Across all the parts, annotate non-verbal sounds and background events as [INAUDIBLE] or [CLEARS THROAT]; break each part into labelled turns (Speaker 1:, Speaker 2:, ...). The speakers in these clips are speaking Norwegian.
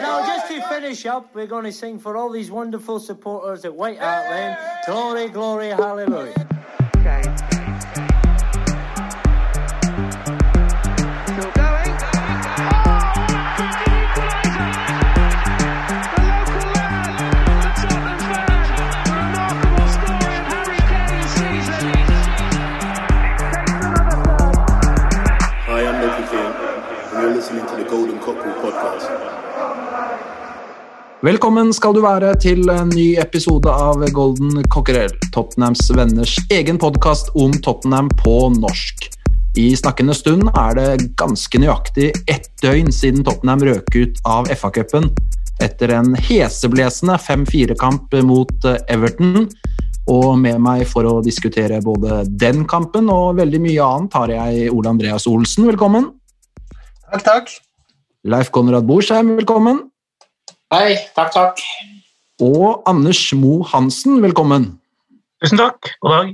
Speaker 1: now just to finish up, we're going to sing for all these wonderful supporters at White Hart Lane. Glory, glory, hallelujah.
Speaker 2: Okay.
Speaker 3: Velkommen skal du være til en ny episode av Golden Cockerel, Tottenhams venners egen podkast om Tottenham på norsk. I snakkende stund er det ganske nøyaktig ett døgn siden Tottenham røk ut av FA-cupen etter en heseblesende 5-4-kamp mot Everton. Og med meg for å diskutere både den kampen og veldig mye annet har jeg Ole Andreas Olsen, velkommen.
Speaker 4: Takk, takk.
Speaker 3: Leif Konrad Borsheim, velkommen.
Speaker 4: Hei, takk, takk.
Speaker 3: Og Anders Mo Hansen, velkommen.
Speaker 4: Tusen takk. God dag.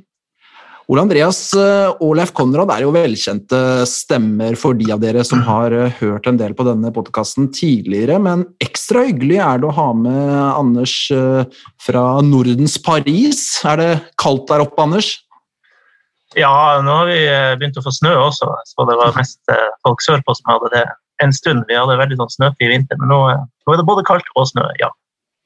Speaker 3: Ole Andreas eh, og Leif Konrad er jo velkjente stemmer for de av dere som har eh, hørt en del på denne podkasten tidligere, men ekstra hyggelig er det å ha med Anders eh, fra Nordens Paris. Er det kaldt der oppe, Anders?
Speaker 4: Ja, nå har vi begynt å få snø også, så det var mest folk sørpå som hadde det en stund. Vi hadde veldig sånn snøfri vinter, men nå, eh, nå er det både kaldt og snø, ja.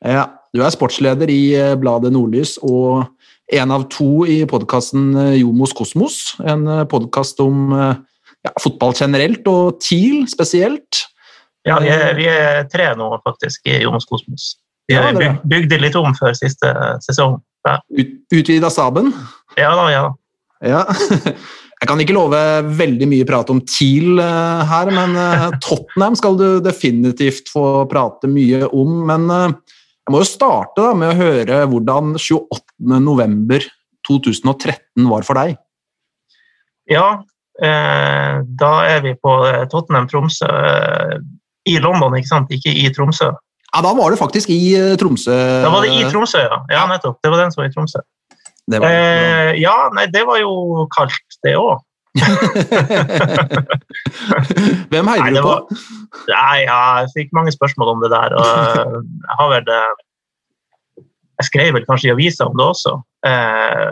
Speaker 3: Ja, du er sportsleder i eh, bladet Nordlys og en av to i podkasten Jomos Kosmos. En podkast om eh, ja, fotball generelt og TIL spesielt.
Speaker 4: Ja, vi er, vi er tre nå faktisk i Jomos Kosmos. Vi
Speaker 3: Ja,
Speaker 4: byg, bygde litt om før siste sesong. Ja,
Speaker 3: Ut, Utvida staben.
Speaker 4: ja da, ja da.
Speaker 3: Ja. [LAUGHS] Jeg kan ikke love veldig mye prat om TIL eh, her, men eh, Tottenham skal du definitivt få prate mye om. Men eh, jeg må jo starte da med å høre hvordan 28.11.2013 var for deg.
Speaker 4: Ja, eh, da er vi på Tottenham-Tromsø i London, ikke sant? Ikke i Tromsø.
Speaker 3: Ja, Da var det faktisk i Tromsø.
Speaker 4: Da var det i Tromsø, ja. Ja, nettopp. Det var den som var i Tromsø.
Speaker 3: Det var,
Speaker 4: Eh, ja, nei, det var jo kaldt, det òg. [LAUGHS]
Speaker 3: Hvem heier du på?
Speaker 4: var, nei, ja, jeg fikk mange spørsmål om det der. Og jeg har vel eh, Jeg skrev vel kanskje i avisa om det også. Eh,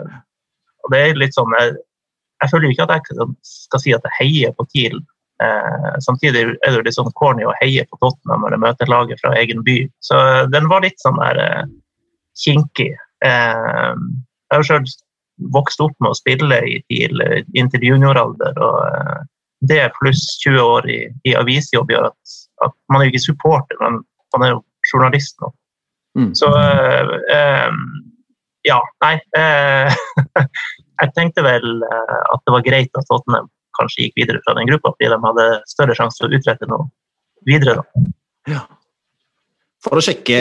Speaker 4: og det er litt sånn Jeg, jeg føler ikke at jeg skal si at jeg heier på TIL. Eh, samtidig er det jo litt sånn corny å heie på Tottenham når jeg møter laget fra egen by. Så eh, den var litt sånn der eh, kinkig. Eh, jeg har selv vokst opp med å spille i TIL eh, inntil junioralder. og eh, det pluss 20 år i, i avisjobb gjør at, at man er jo ikke supporter, men man er jo journalist nå.
Speaker 3: Mm.
Speaker 4: Så øh, øh, ja, nei. Øh, [LAUGHS] jeg tenkte vel at det var greit at Tottenham kanskje gikk videre fra den gruppa, fordi de hadde større sjanse til å utrette noe videre. da.
Speaker 3: For å sjekke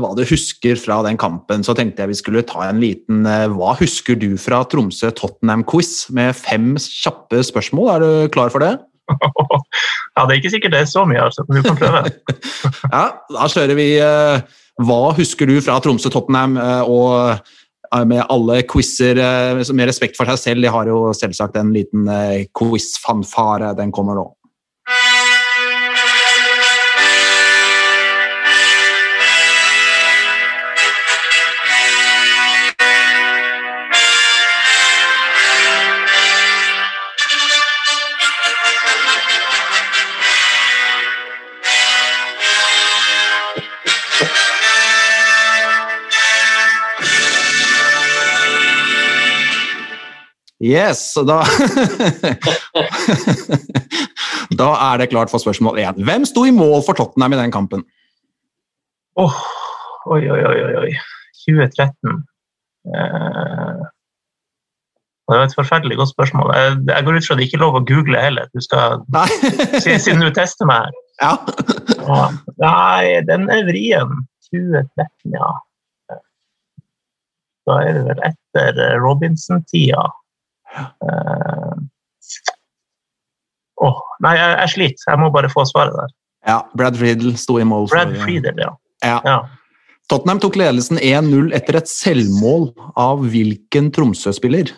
Speaker 3: hva du husker fra den kampen, så tenkte jeg vi skulle ta en liten eh, Hva husker du fra Tromsø-Tottenham-quiz med fem kjappe spørsmål? Er du klar for det? [LAUGHS]
Speaker 4: ja, det er ikke sikkert det er så mye, altså, men du kan prøve. [LAUGHS]
Speaker 3: Ja, da kjører vi eh, Hva husker du fra Tromsø-Tottenham? eh, og med alle quizer med respekt for seg selv, de har jo selvsagt en liten quiz-fanfare. Den kommer nå. Yes, da [LAUGHS] Da er det klart for spørsmål én. Hvem sto i mål for Tottenham i den kampen?
Speaker 4: Åh, oi, oi, oi, oi, oi. 2013. Eh, det var et forferdelig godt spørsmål. Jeg, jeg går ut fra at det ikke er lov å google heller. Du skal, [LAUGHS] siden du tester meg her.
Speaker 3: ja.
Speaker 4: Ja. Nei, den er vrien. 2013, ja. Da er det vel etter eh, Robinson-tida. Eh, åh, nei, jeg, jeg sliter. Jeg må bare få svaret der.
Speaker 3: ja. Brad Friedel sto i mål.
Speaker 4: Brad Friedel, ja.
Speaker 3: Ja.
Speaker 4: ja.
Speaker 3: Tottenham tok ledelsen 1-0 etter et selvmål av hvilken Tromsø-spiller?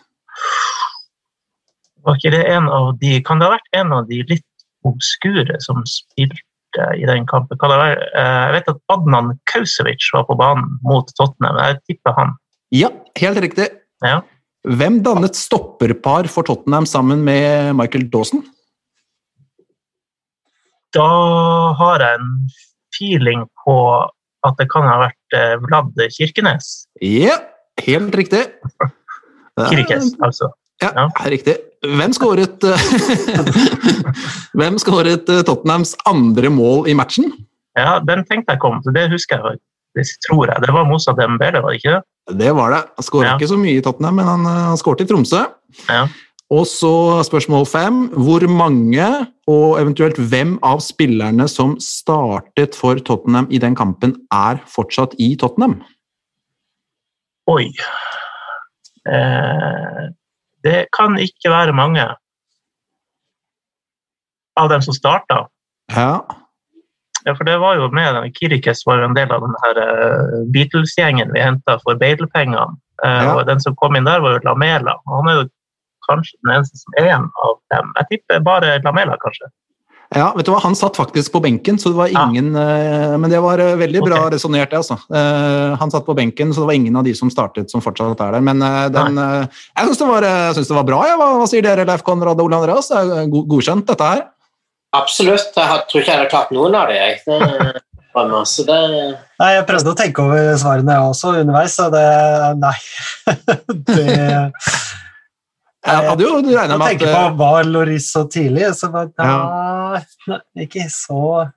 Speaker 4: Var ikke det en av de Kan det ha vært en av de litt obskure som spilte i den kampen. Kan det være? Eh, Jeg vet at Adnan Kausevic var på banen mot Tottenham. Jeg tipper han.
Speaker 3: Ja, helt riktig.
Speaker 4: Ja.
Speaker 3: Hvem dannet stopperpar for Tottenham sammen med Michael Dawson?
Speaker 4: Da har jeg en feeling på at det kan ha vært eh, Vlad Kirkenes.
Speaker 3: Ja, helt riktig. [LAUGHS]
Speaker 4: Kirkes, altså.
Speaker 3: Ja,
Speaker 4: Ja.
Speaker 3: riktig. Hvem skåret [LAUGHS] Hvem skåret eh, Tottenhams andre mål i matchen?
Speaker 4: Ja, den tenkte jeg kom, så det husker jeg. Det tror jeg. Det var Moussa Dembele, var det ikke det?
Speaker 3: Det var det. Han skåra
Speaker 4: Ja.
Speaker 3: ikke så mye i Tottenham, men han, han skåret i Tromsø.
Speaker 4: Ja.
Speaker 3: Og så spørsmål fem. Hvor mange, og eventuelt hvem av spillerne som startet for Tottenham i den kampen, er fortsatt i Tottenham?
Speaker 4: Oi. Eh, det kan ikke være mange av dem som starta.
Speaker 3: Ja.
Speaker 4: Ja, for det var jo med den Kirikes var jo en del av den her eh, Beatles-gjengen vi henta for Beidel-pengene. Eh,
Speaker 3: Ja.
Speaker 4: Og den som kom inn der, var jo Lamela. Han er jo kanskje den eneste som er en av dem. Jeg tipper bare Lamela, kanskje.
Speaker 3: ja, vet du hva? Han satt faktisk på benken, så det var ingen ja. Men det var eh, veldig bra
Speaker 4: okay.
Speaker 3: resonnert, det, altså. Eh, Han satt på benken, så det var ingen av de som startet, som fortsatt er der. Men eh, den eh, Jeg syns det, eh, det var bra. Ja. Hva, hva sier dere, Leif Konrad og Ole Andreas? Godkjent, dette her?
Speaker 2: Absolutt. Jeg tror ikke jeg hadde klart noen av dem. jeg. Det [LAUGHS] det
Speaker 5: Nei, Jeg prøvde å tenke over svarene jeg også underveis, og det Nei. [LAUGHS] det,
Speaker 3: Jeg hadde jo regna med
Speaker 5: tenker
Speaker 3: Tenke
Speaker 5: på var Loris så tidlig, så bare, nei, ikke så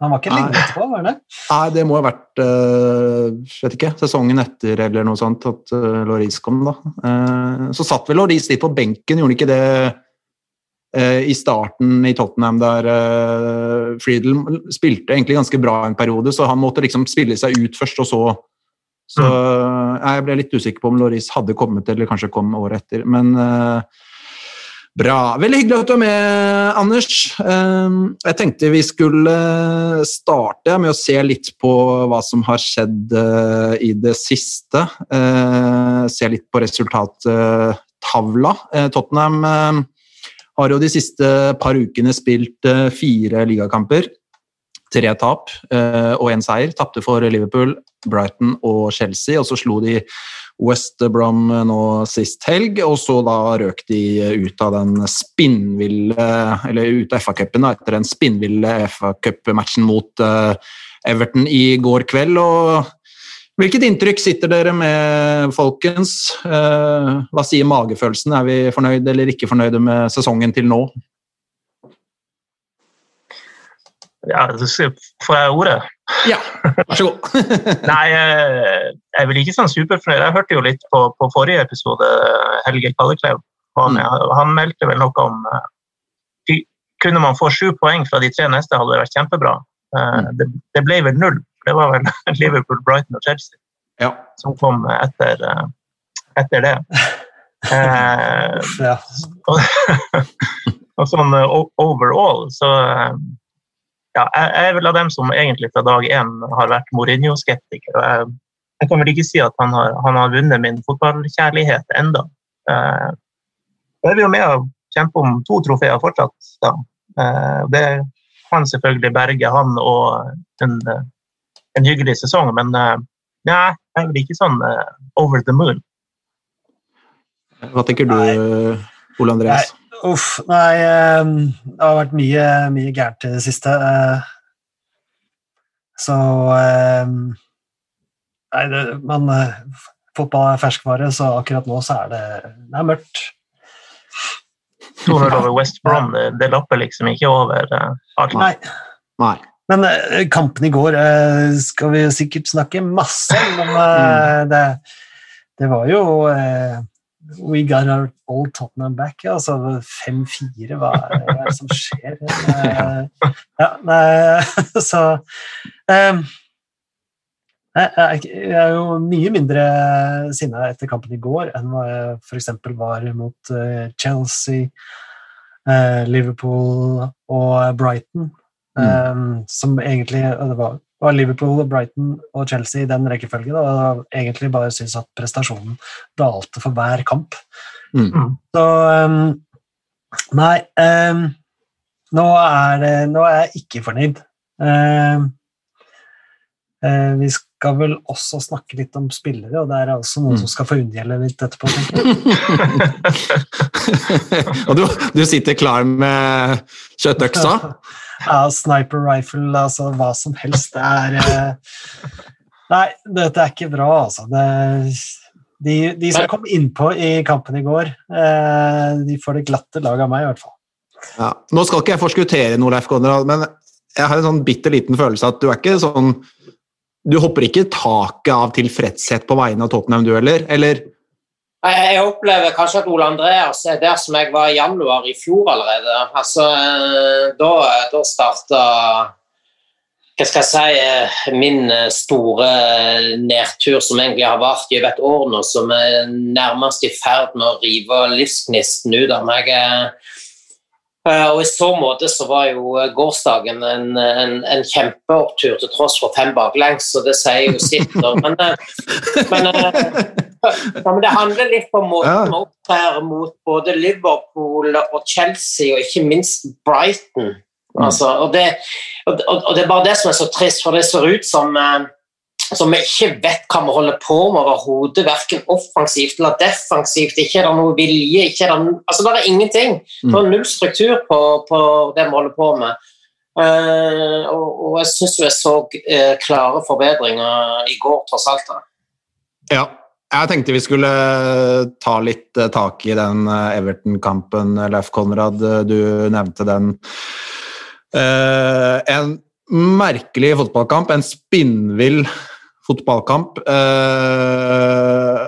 Speaker 5: Han var ikke lenge etterpå, var det?
Speaker 3: Nei, det må ha vært uh, vet ikke, sesongen etter eller noe sånt at uh, Loris kom, da. Uh, så satt vel Loris litt på benken, gjorde han ikke det i starten i Tottenham, der uh, Friedel spilte egentlig ganske bra en periode, så han måtte liksom spille seg ut først, og så så Jeg ble litt usikker på om Loris hadde kommet, eller kanskje kom året etter. Men eh, Bra. Veldig hyggelig at du er med, Anders. Eh, Jeg tenkte vi skulle starte med å se litt på hva som har skjedd eh, i det siste. Eh, Se litt på resultattavla. Eh, Tottenham eh, har jo de siste par ukene spilt eh, fire ligakamper. Tre tap eh, og én seier. Tapte for Liverpool, Brighton og Chelsea, og så slo de West Brom nå sist helg, og så da røk de ut av den spinnville Eller ut av FA-cupen etter den spinnville FA-cupmatchen mot eh, Everton i går kveld. og Hvilket inntrykk sitter dere med, folkens? Eh, hva sier magefølelsen? Er vi fornøyde eller ikke fornøyde med sesongen til nå?
Speaker 4: Ja, får jeg ordet?
Speaker 3: Ja, vær så god. [LAUGHS]
Speaker 4: Nei, eh, jeg er vel ikke sånn superfornøyd. Jeg hørte jo litt på, på forrige episode, Helge Kalleklev. Han, han meldte vel noe om eh, Kunne man få sju poeng fra de tre neste, hadde det vært kjempebra. Mm. Det, det ble vel null. Det var vel [LAUGHS] Liverpool, Brighton og Chelsea
Speaker 3: ja.
Speaker 4: som kom etter, eh, etter det. [LAUGHS] Eh,
Speaker 5: Ja.
Speaker 4: og, [LAUGHS] og sånn eh, overall, så eh, ja, jeg er vel av dem som egentlig fra dag én har vært Mourinho-skeptiker. og Jeg, jeg kan vel ikke si at han har, han har vunnet min fotballkjærlighet enda. Eh, da er jo med å kjempe om to trofeer fortsatt. Da. Eh, Det kan selvfølgelig berge han og den en hyggelig sesong, men eh, nei, jeg er vel ikke sånn eh, over the moon.
Speaker 3: Hva tenker du, Ole Andreas?
Speaker 5: Uff, nei eh, Det har vært mye, mye gærent i det siste. eh. Så eh, Nei, det, men eh, fotball er ferskvare, så akkurat nå så er det, det er mørkt.
Speaker 4: 200 over West Brom, det, det lapper liksom ikke over eh, alt.
Speaker 5: Nei.
Speaker 3: Nei.
Speaker 5: Men eh, kampen i går eh, skal vi sikkert snakke masse om, men eh, det, det var jo We got our old Tottenham back. Altså 5-4, hva er hva er det som skjer? [LAUGHS] Ja, nei, [LAUGHS] så jeg, er jo mye mindre sinna etter kampen i går enn hva jeg f.eks. var mot Chelsea, Liverpool og Brighton. Um, som egentlig det var, var Liverpool, Brighton og Chelsea i den rekkefølgen. Og egentlig bare syns at prestasjonen dalte for hver kamp.
Speaker 3: Mm.
Speaker 5: Så um, Nei, um, nå, er det, nå er jeg ikke fornøyd. Eh, uh, vi skal vel også snakke litt om spillere, og det er altså noen
Speaker 3: Mm.
Speaker 5: som skal få unngjelde litt etterpå. [LAUGHS]
Speaker 3: og du, du sitter klar med kjøttøksa? [LAUGHS]
Speaker 5: Ja, sniper rifle, altså hva som helst. Det er eh, Nei, dette er ikke bra, altså. Det, de, de som kom innpå i kampen i går, eh, de får det glatte lag av meg, i hvert fall.
Speaker 3: Ja. Nå skal ikke jeg forskuttere noe, Leif Konrad, men jeg har en sånn bitte liten følelse at du er ikke sånn Du hopper ikke taket av tilfredshet på vegne av Tottenham, du heller? Eller?
Speaker 2: Jeg, jeg opplever kanskje at Ole Andreas er der som jeg var i januar i fjor allerede. Altså, eh, da, da starta hva skal jeg si, eh, min eh, store nedtur som egentlig har vart i et år nå, som er nærmest i ferd med å rive livsgnisten ut av meg. Eh, og I så måte så var jo gårsdagen en, en, en kjempeopptur til tross for fem baklengs, så det sier jo sitt. Men, eh, men, eh, [LAUGHS] men det handler litt om måten
Speaker 3: Ja.
Speaker 2: opptrer mot både Liverpool og Chelsea, og ikke minst Brighton. Altså, og, det, og, og det er bare det som er så trist, for det ser ut som eh, som vi ikke vet hva vi holder på med overhodet, verken offensivt eller defensivt. Ikke er det noe vilje, ikke er det, altså det er ingenting. Det er null struktur på, på det vi holder på med. Uh, og, og jeg syns jeg så uh, klare forbedringer i går, tross alt. da.
Speaker 3: Ja. Jeg tenkte vi skulle ta litt eh, tak i den eh, Everton-kampen, Leif Konrad. Eh, Du nevnte den. Eh, en merkelig fotballkamp, en spinnvill fotballkamp. Eh,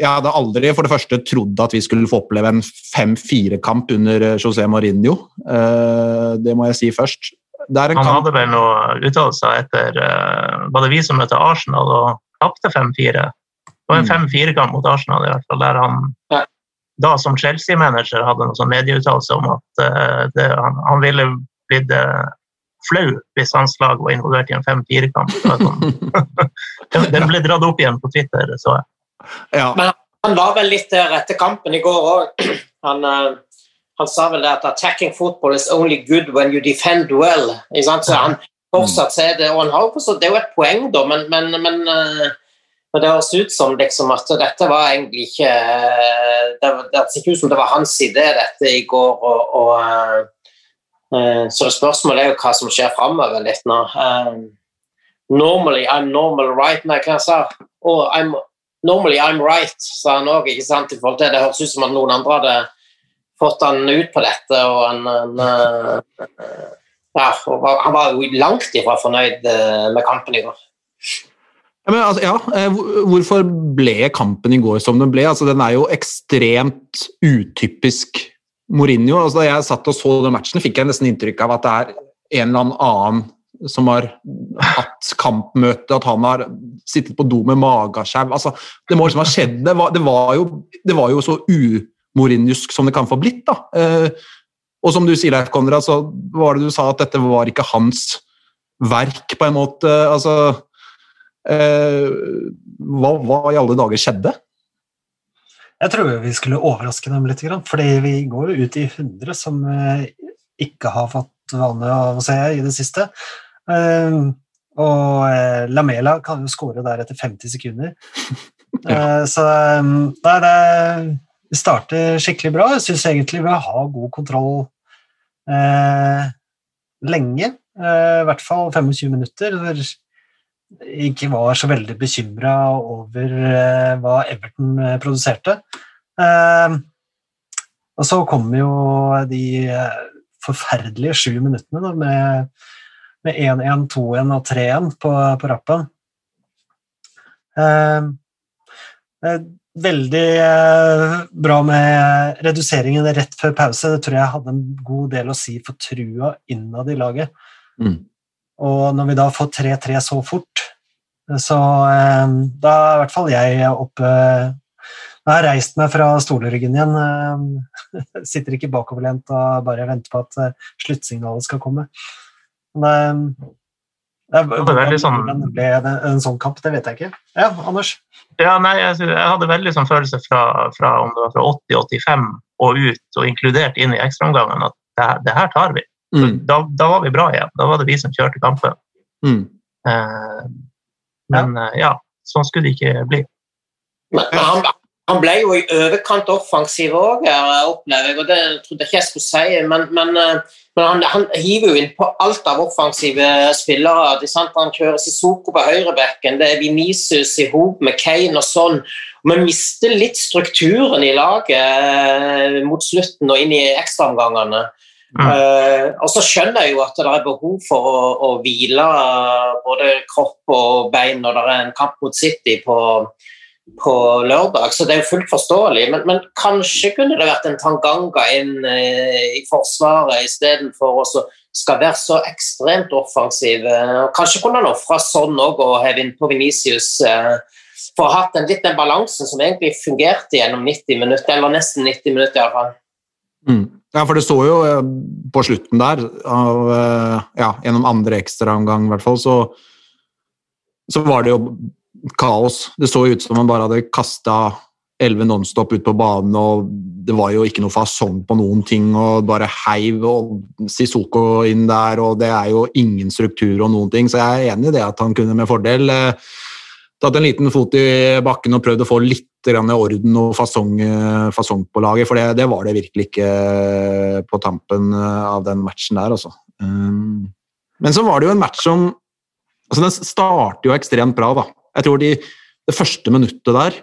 Speaker 3: jeg hadde aldri for det første trodd at vi skulle få oppleve en 5-4-kamp under eh, José Mourinho. Eh, det må jeg si først. Det er en
Speaker 4: Han
Speaker 3: kamp
Speaker 4: hadde vel noen uttalelser etter Var det vi som møtte Arsenal og tapte 5-4? Det var en
Speaker 3: Mm.
Speaker 4: 4-4-kamp mot Arsenal, i hvert fall, der han da som Chelsea-manager hadde noen sånn medieuttalelse om at det, han, han ville blitt flau hvis hans lag var involvert i en 5-4-kamp. Sånn. [LAUGHS] Den- Den ble dratt opp igjen på Twitter, så jeg.
Speaker 3: ja.
Speaker 2: Han var vel litt der etter kampen i går òg. [CLEARS THROAT] Han, eh, han sa vel det at 'attacking football is only good when you defend well'. Så han fortsatt er det, og han har jo det er jo et poeng, da, men, men, men, eh, men det høres ut som liksom at dette var egentlig ikke eh, Det, det ser ikke ut som det var hans idé, dette i går. og, og eh, eh, Så spørsmålet er jo hva som skjer framover litt nå. Eh, Normally I'm normal right Nei, hva sa? Oh, I'm Normally I'm right, sa han òg. Det høres ut som at noen andre hadde fått han ut på dette, og han, han eh, ja, han var langt ifra fornøyd eh, med kampen i går.
Speaker 3: Ja, altså, ja, eh, Hvorfor ble kampen i går som den ble? Altså, den er jo ekstremt utypisk Mourinho. Altså, da jeg satt og så den matchen, fikk jeg nesten inntrykk av at det er en eller annen som har hatt kampmøte, at han har sittet på do med magaskjev Altså, det må liksom ha skjedd. Det var, det var, jo, det var jo så umorinjusk som det kan få blitt. da. Eh, og som du sier, Leif Konrad, så var det du sa at dette var ikke hans verk, på en måte. Altså Eh, hva, hva i alle dager skjedde?
Speaker 5: Jeg tror vi skulle overraske dem litt, fordi vi går jo ut i 100 som eh, ikke har fått vane av å se i det siste. Eh, og eh, Lamela kan jo skåre der etter 50 sekunder. [LAUGHS] Ja. så nei, det, vi starter skikkelig bra. Jeg syns egentlig vi har god kontroll lenge. I hvert fall 25 minutter. Ikke var så veldig bekymra over eh, hva Everton eh, produserte. Eh, og så kommer jo de forferdelige sju minuttene da, med, med 1-1, 2-1 og 3-1 på, på rappen. Eh, eh, veldig bra med reduseringen rett før pause. Det tror jeg hadde en god del å si for trua innad i laget.
Speaker 3: Mm.
Speaker 5: Og når vi da får 3-3 så fort, så eh, da er i hvert fall jeg oppe Jeg har reist meg fra stoleryggen igjen. Eh, [LAUGHS] sitter ikke bakoverlent og bare venter på at eh, sluttsignalet skal komme. Men det, er,
Speaker 4: Det sånn-
Speaker 5: hvordan ble det en sånn kamp, det vet jeg ikke. Ja, Anders?
Speaker 4: Ja, nei, jeg, jeg hadde veldig sånn følelse fra, fra om det var fra 80-85 og ut, og inkludert inn i ekstraomgangen, at det, det her tar vi.
Speaker 3: Mm.
Speaker 4: Da, da var vi bra igjen. Da var det vi som kjørte kampen.
Speaker 3: Mm.
Speaker 4: Eh, men eh, ja, sånn skulle det ikke bli.
Speaker 2: Men han, han ble jo i overkant offensiv òg, opplever jeg, og det trodde jeg ikke jeg skulle si. Men, men, eh, men han, han hiver jo inn på alt av offensive spillere. Det er sant? Han kjører Sissoko på høyrebekken, det er Vinicius i hop med Kane og sånn. Vi mister litt strukturen i laget eh, mot slutten og inn i ekstraomgangene.
Speaker 4: Mm.
Speaker 2: Eh, og så skjønner jeg jo at det er behov for å, å hvile både kropp og bein når det er en kamp mot City på, på lørdag, så det er jo fullt forståelig. Men, men kanskje kunne det vært en Tanganga inn eh, i forsvaret istedenfor å så- skal være så ekstremt offensiv. Eh, Kanskje kunne han ofra sånn òg og heve inn på Venicius eh, for å ha hatt den, litt den balansen som egentlig fungerte gjennom 90 minutter, eller nesten 90 minutter iallfall.
Speaker 3: Mm. Ja, for det så jo eh, på slutten der, av, eh, ja, gjennom andre ekstraomgang i hvert fall, så, så var det jo kaos. Det så ut som man bare hadde kasta elleve nonstop ut på banen, og det var jo ikke noe fasong på noen ting, og bare heiv og Sissoko inn der, og det er jo ingen struktur og noen ting, så jeg er enig i det at han kunne med fordel eh, tatt en liten fot i bakken og prøvd å få litt grann orden og fasong, eh, fasong på laget, for det, det var det virkelig ikke eh, på tampen eh, av den matchen der, altså. Um, Men så var det jo en match som altså Den starter jo ekstremt bra, da. Jeg tror de, det første minuttet der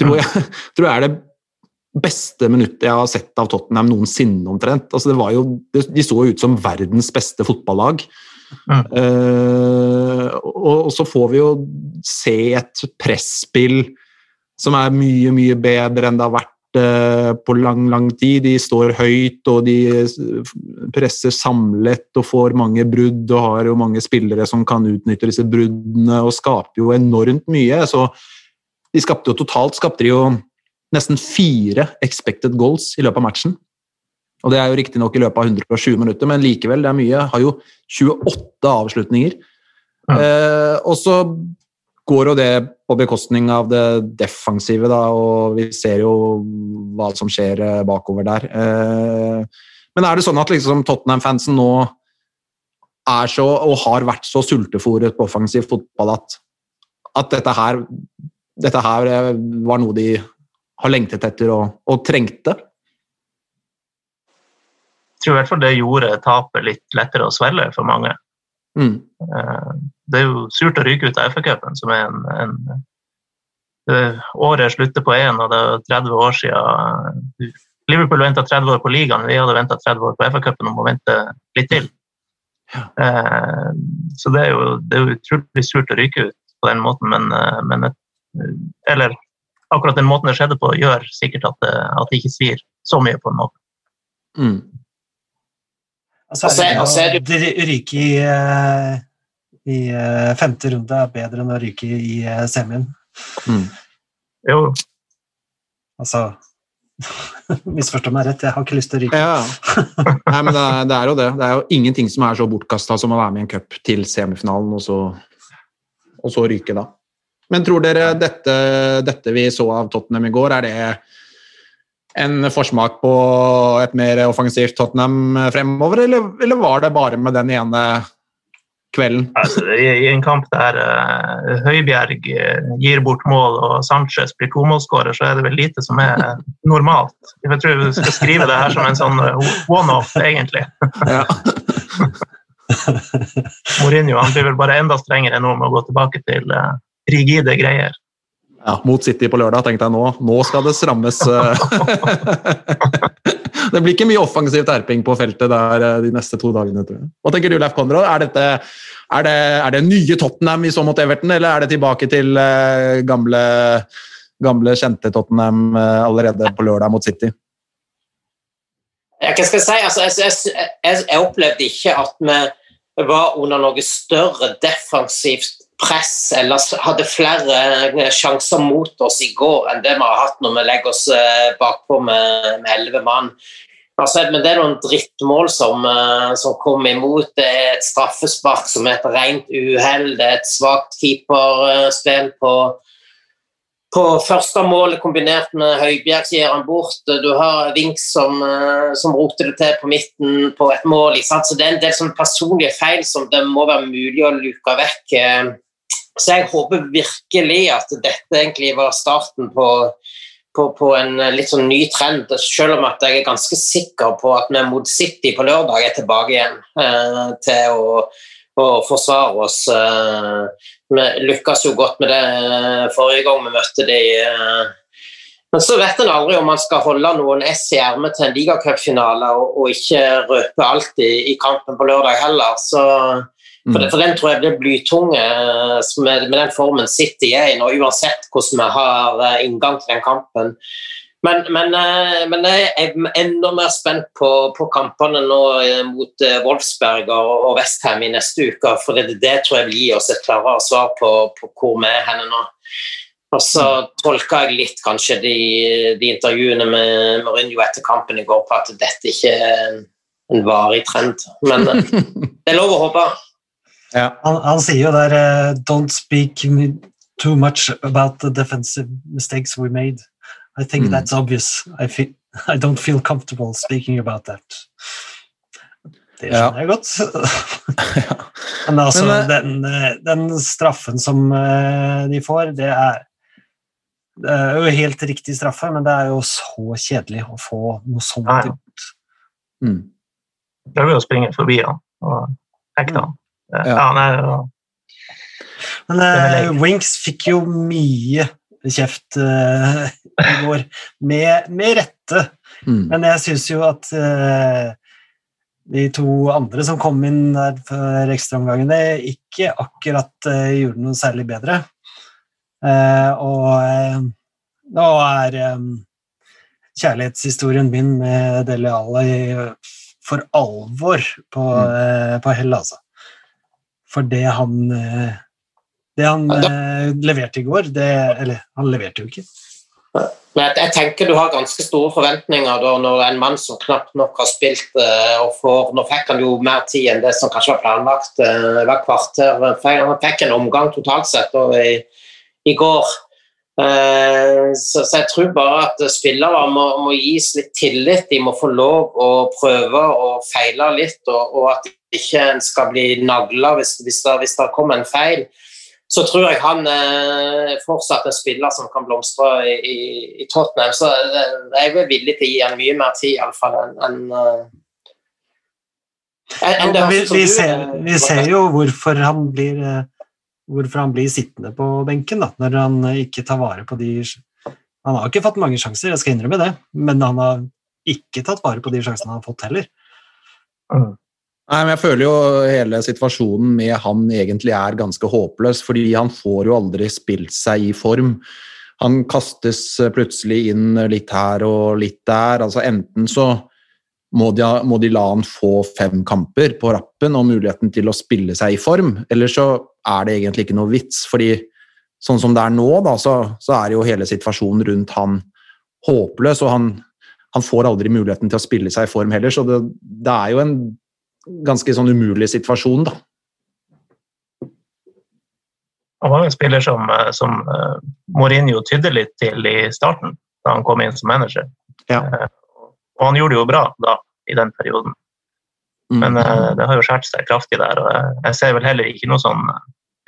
Speaker 3: tror jeg, [LAUGHS] tror jeg er det beste minuttet jeg har sett av Tottenham noensinne, omtrent. Altså det var jo, de så jo ut som verdens beste fotballag. Eh, og, og så får vi jo se et presspill som er mye, mye bedre enn det har vært uh, på lang, lang tid. De står høyt, og de presser samlet og får mange brudd, og har jo mange spillere som kan utnytte disse bruddene, og skaper jo enormt mye. Så de skapte jo totalt skapte de jo nesten fire expected goals i løpet av matchen. Og det er jo riktignok i løpet av 120 minutter, men likevel, det er mye. Har jo 28 avslutninger.
Speaker 4: Ja.
Speaker 3: Eh, og så går jo det på bekostning av det defensive, da, og vi ser jo hva som skjer eh, bakover der. Eh, men er det sånn at liksom Tottenham-fansen nå er så, og har vært så sultefòret på offensiv fotball at, at dette her dette her eh, var noe de har lengtet etter og, og trengte?
Speaker 4: Tror i hvert fall det gjorde tapet litt lettere å svelge for mange.
Speaker 3: Mm.
Speaker 4: Eh, Det er jo surt å ryke ut av FA-cupen, som er en, en Året slutter på én, og det er 30 år siden Liverpool venta 30 år på ligaen, vi hadde venta 30 år på FA-cupen og må vente litt til. Ja. Så det er jo det er jo utrolig surt å ryke ut på den måten, men, eh, men et- Eller akkurat den måten det skjedde på, gjør sikkert at det, at det ikke svir så mye, på en måte.
Speaker 3: Mm.
Speaker 5: Altså,
Speaker 2: altså, er- er
Speaker 5: det, å ryke i, eh, i eh, femte runde er bedre enn å ryke i eh, semien.
Speaker 3: Mm.
Speaker 4: Jo,
Speaker 5: Altså [LAUGHS] Misforstå meg rett, jeg har ikke lyst til å ryke.
Speaker 3: Ja. Nei, men det er, det er jo det. Det er jo ingenting som er så bortkasta som å være med i en cup til semifinalen, og så, og så ryke da. Men tror dere dette, dette vi så av Tottenham i går, er det en forsmak på et mer offensivt Tottenham fremover, eller, eller var det bare med den ene kvelden?
Speaker 4: Altså, i, en kamp der uh, Høibjerg eh, gir bort mål og Sanchez blir tomålsskårer, så er det vel lite som er [LAUGHS] normalt. Jeg tror vi skal skrive det her som en sånn eh, one-off, egentlig. [LAUGHS]
Speaker 3: Ja. [LAUGHS]
Speaker 4: Mourinho han blir vel bare enda strengere nå med å gå tilbake til uh, rigide greier.
Speaker 3: Ja, mot City på lørdag tenkte jeg nå. Nå skal det strammes. eh. [LAUGHS] det blir ikke mye offensiv terping på feltet der eh, de neste to dagene. tror jeg. Hva tenker du, Leif Konrad? Er, dette, er, det, er det nye Tottenham i så mot Everton, eller er det tilbake til eh, gamle, gamle, kjente Tottenham allerede på lørdag mot City?
Speaker 2: Jeg si? Altså, jeg, jeg, jeg opplevde ikke at vi var under noe større defensivt press eller hadde flere eh, sjanser mot oss i går enn det vi har hatt når vi legger oss eh, bakpå med elleve mann. Altså, men det er noen drittmål som, eh, som kommer imot. Det er et straffespark som er et rent uhell. Det er et svakt keeperspill på, på første målet kombinert med Høibjerg som gir han bort. Du har Vinks som, som roter det til på midten på et mål. Så det er en del personlige feil som det må være mulig å luke vekk. Så jeg håper virkelig at dette egentlig var starten på, på, på en litt sånn ny trend, selv om at jeg er ganske sikker på at vi mot City på lørdag er tilbake igjen eh, til å, å forsvare oss. Eh, vi lykkes jo godt med det eh, forrige gang vi møtte de. Eh. Men så vet en aldri om man skal holde noen S i ermet til en ligacupfinale og, og ikke røpe alt i, i, kampen på lørdag heller. Så, for, det, mm. for, den tror jeg blir blytung eh, med, med, den formen City er i nå, uansett hvordan vi har inngang til den kampen. Men, men, eh, men, jeg er enda mer spent på, på kampene nå eh, mot eh, Wolfsberg og Westham i neste uke. For det, det, tror jeg vil gi oss et klarere svar på, på hvor vi er henne nå. Og så tolka jeg litt kanskje de, de intervjuene med Mourinho etter kampen i går på at dette ikke er en varig trend. Men [LAUGHS] det er lov å håpe.
Speaker 5: Ja. Han, han, sier jo der uh, Don't speak too much about the defensive mistakes we made. I think mm. that's obvious. I, feel, I don't feel comfortable speaking about that. Det skjønner ja. jeg godt. [LAUGHS] Men altså, Men, eh, den, eh, den, straffen som eh, de får, det er, det er jo helt riktig straffe, men det er jo så kjedelig å få noe sånt ja. ut.
Speaker 4: Mm. Prøver å springe forbi han og hekte han. Ja. ja er.
Speaker 5: Men uh, Winks fikk jo mye kjeft uh, i går, med, med rette. Mm. Men jeg syns jo at uh, de to andre som kom inn der for ekstraomgangene, ikke akkurat uh, gjorde noe særlig bedre. og nå er um, kjærlighetshistorien min med Dele Alli for alvor på, mm. på hell, altså. For det han det han eh, leverte i går det, Eller, han leverte jo ikke.
Speaker 2: Men jeg, tenker du har ganske store forventninger da, når en mann som knapt nok har spilt eh, og får Nå fikk han jo mer tid enn det som kanskje var planlagt hvert hver kvarter. Han fikk en omgang totalt sett og i, i går. Eh, så, så, jeg tror bare at spillere må, må, gis litt tillit. De må få lov å prøve og feile litt, og, og at ikke en skal bli nagla hvis, hvis, hvis det kommer en feil så tror jeg han er eh, fortsatt en spiller som kan blomstre i, i, i Tottenham. Så eh, jeg er villig til å gi han mye mer tid, iallfall, enn en,
Speaker 5: en, en vi, vi, ser, vi, ser, jo hvorfor han blir eh, hvorfor han blir sittende på benken da, når han ikke tar vare på de Han har ikke fått mange sjanser, jeg skal innrømme det, men han har ikke tatt vare på de sjansene han har fått heller.
Speaker 3: Mm. Nei, men Jeg føler jo hele situasjonen med han egentlig er ganske håpløs, fordi han får jo aldri spilt seg i form. Han kastes plutselig inn litt her og litt der. altså Enten så må de, må de la han få fem kamper på rappen og muligheten til å spille seg i form, eller så er det egentlig ikke noe vits. fordi sånn som det er nå, da, så, så er jo hele situasjonen rundt han håpløs, og han, han, får aldri muligheten til å spille seg i form heller, så det, det er jo en ganske sånn umulig situasjon, da.
Speaker 4: Han var en spiller som, eh, som uh, Mourinho tydde litt til i starten, da han kom inn som manager. Ja. Uh, og han gjorde det jo bra da, i den perioden. Mm. Men mm. det har jo skåret seg kraftig der. og Jeg ser vel heller ikke noe sånn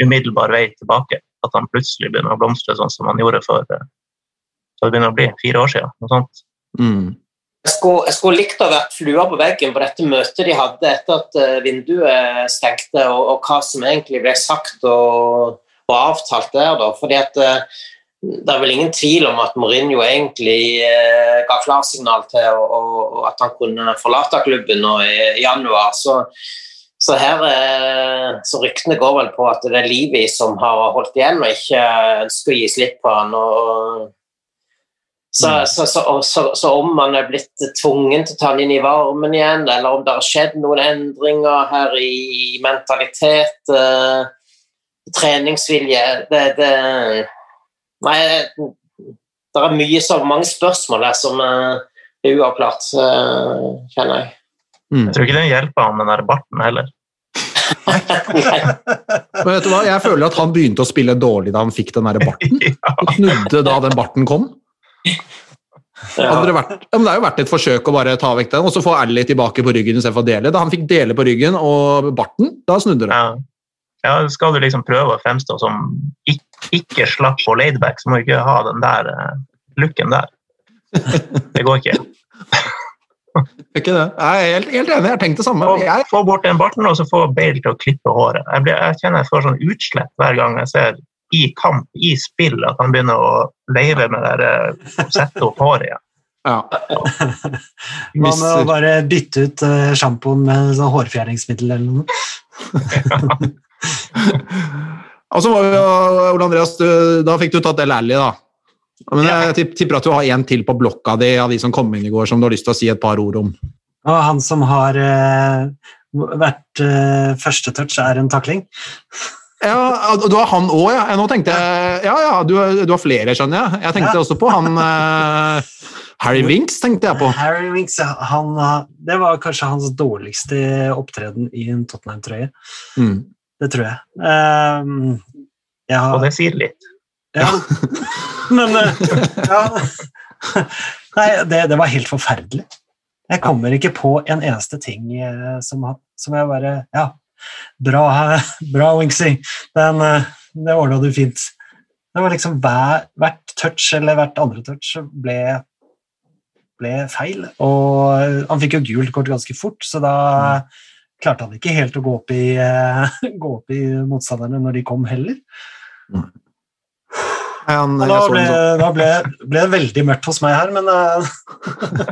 Speaker 4: umiddelbar vei tilbake. At han plutselig begynner å blomstre sånn som han gjorde for, så det begynner å bli fire år siden. Noe sånt. Mm.
Speaker 2: Jeg skulle, jeg skulle, likt å vært flua på veggen på dette møtet de hadde etter at eh, vinduet stengte, og, og hva som egentlig ble sagt og, og avtalt der. Da. Fordi at eh, Det er vel ingen tvil om at Mourinho egentlig eh, ga klarsignal til og, og, at han kunne forlate klubben nå i, i januar. Så, så her så ryktene går vel på at det er Livi som har holdt igjen og ikke ønsker å gi slipp på han. og så, mm. så, så, om man er blitt tvungen til å ta han inn i varmen igjen, eller om det har skjedd noen endringer her i mentalitet, uh, treningsvilje det, det, Nei, det er mye så mange spørsmål der som uh, er uavklart, uh, kjenner jeg.
Speaker 4: Mm. Jeg tror ikke det hjelper han med den der barten heller. [LAUGHS]
Speaker 3: Men vet du hva, jeg føler at han begynte å spille dårlig da han fikk den der barten. [LAUGHS] Og snudde da den barten kom. Hadde det, vært, ja, men det er jo vært et forsøk å bare ta vekk den, og så få Ally tilbake på ryggen istedenfor å dele. Da han fikk dele på ryggen og barten, da snudde det.
Speaker 4: Ja. ja, skal du liksom prøve å fremstå som ikke, ikke slapp og laidback, så må du ikke ha den der uh, looken der. [LAUGHS] Det går ikke.
Speaker 3: Ikke det? Jeg er helt, helt enig, jeg har tenkt det samme.
Speaker 4: Få,
Speaker 3: Jeg,
Speaker 4: få bort den barten, og så få Bale til å klippe håret. Jeg, blir, jeg kjenner jeg får sånn utslett hver gang jeg ser i kamp, i spill, at han begynner å veive med det der, eh, sette opp håret igjen.
Speaker 3: ja.
Speaker 5: Man [LAUGHS] må bare bytte ut uh, sjampoen med sånn hårfjerningsmiddel eller noe. [LAUGHS]
Speaker 3: Og så var jo, Ole Andreas, du, da fikk du tatt El Ally, da. Men jeg tipp- tipper at du har en til på blokka di av de som kom inn i går, som du har lyst til å si et par ord om.
Speaker 5: Og han som har uh, vært uh, første touch, er en takling.
Speaker 3: Ja, Du har han òg, ja. Nå tenkte jeg Ja, ja, du, du har flere, skjønner jeg. Jeg tenkte
Speaker 5: Ja.
Speaker 3: også på han uh, Harry [LAUGHS] Winks, tenkte jeg på.
Speaker 5: Harry Winks, ja, han, det var kanskje hans dårligste opptreden i en Tottenham-trøye.
Speaker 3: Mm.
Speaker 5: Det tror jeg. Um, jeg har,
Speaker 4: Og det sier litt.
Speaker 5: Ja. [LAUGHS] [LAUGHS] Men eh, ja. Nei, det, det var helt forferdelig. Jeg kommer ikke på en eneste ting eh, som, som jeg bare Ja, bra, bra Wingsy. Den, eh, det ordna du fint. Det var liksom hver, hvert touch eller hvert andre touch ble, ble feil. Og han fikk jo gult kort ganske fort, så da klarte han ikke helt å gå opp i, gå opp i motstanderne når de kom heller.
Speaker 3: Han, jeg
Speaker 5: da ble,
Speaker 3: en sånn-
Speaker 5: ble, ble det veldig mørkt hos meg her, men eh,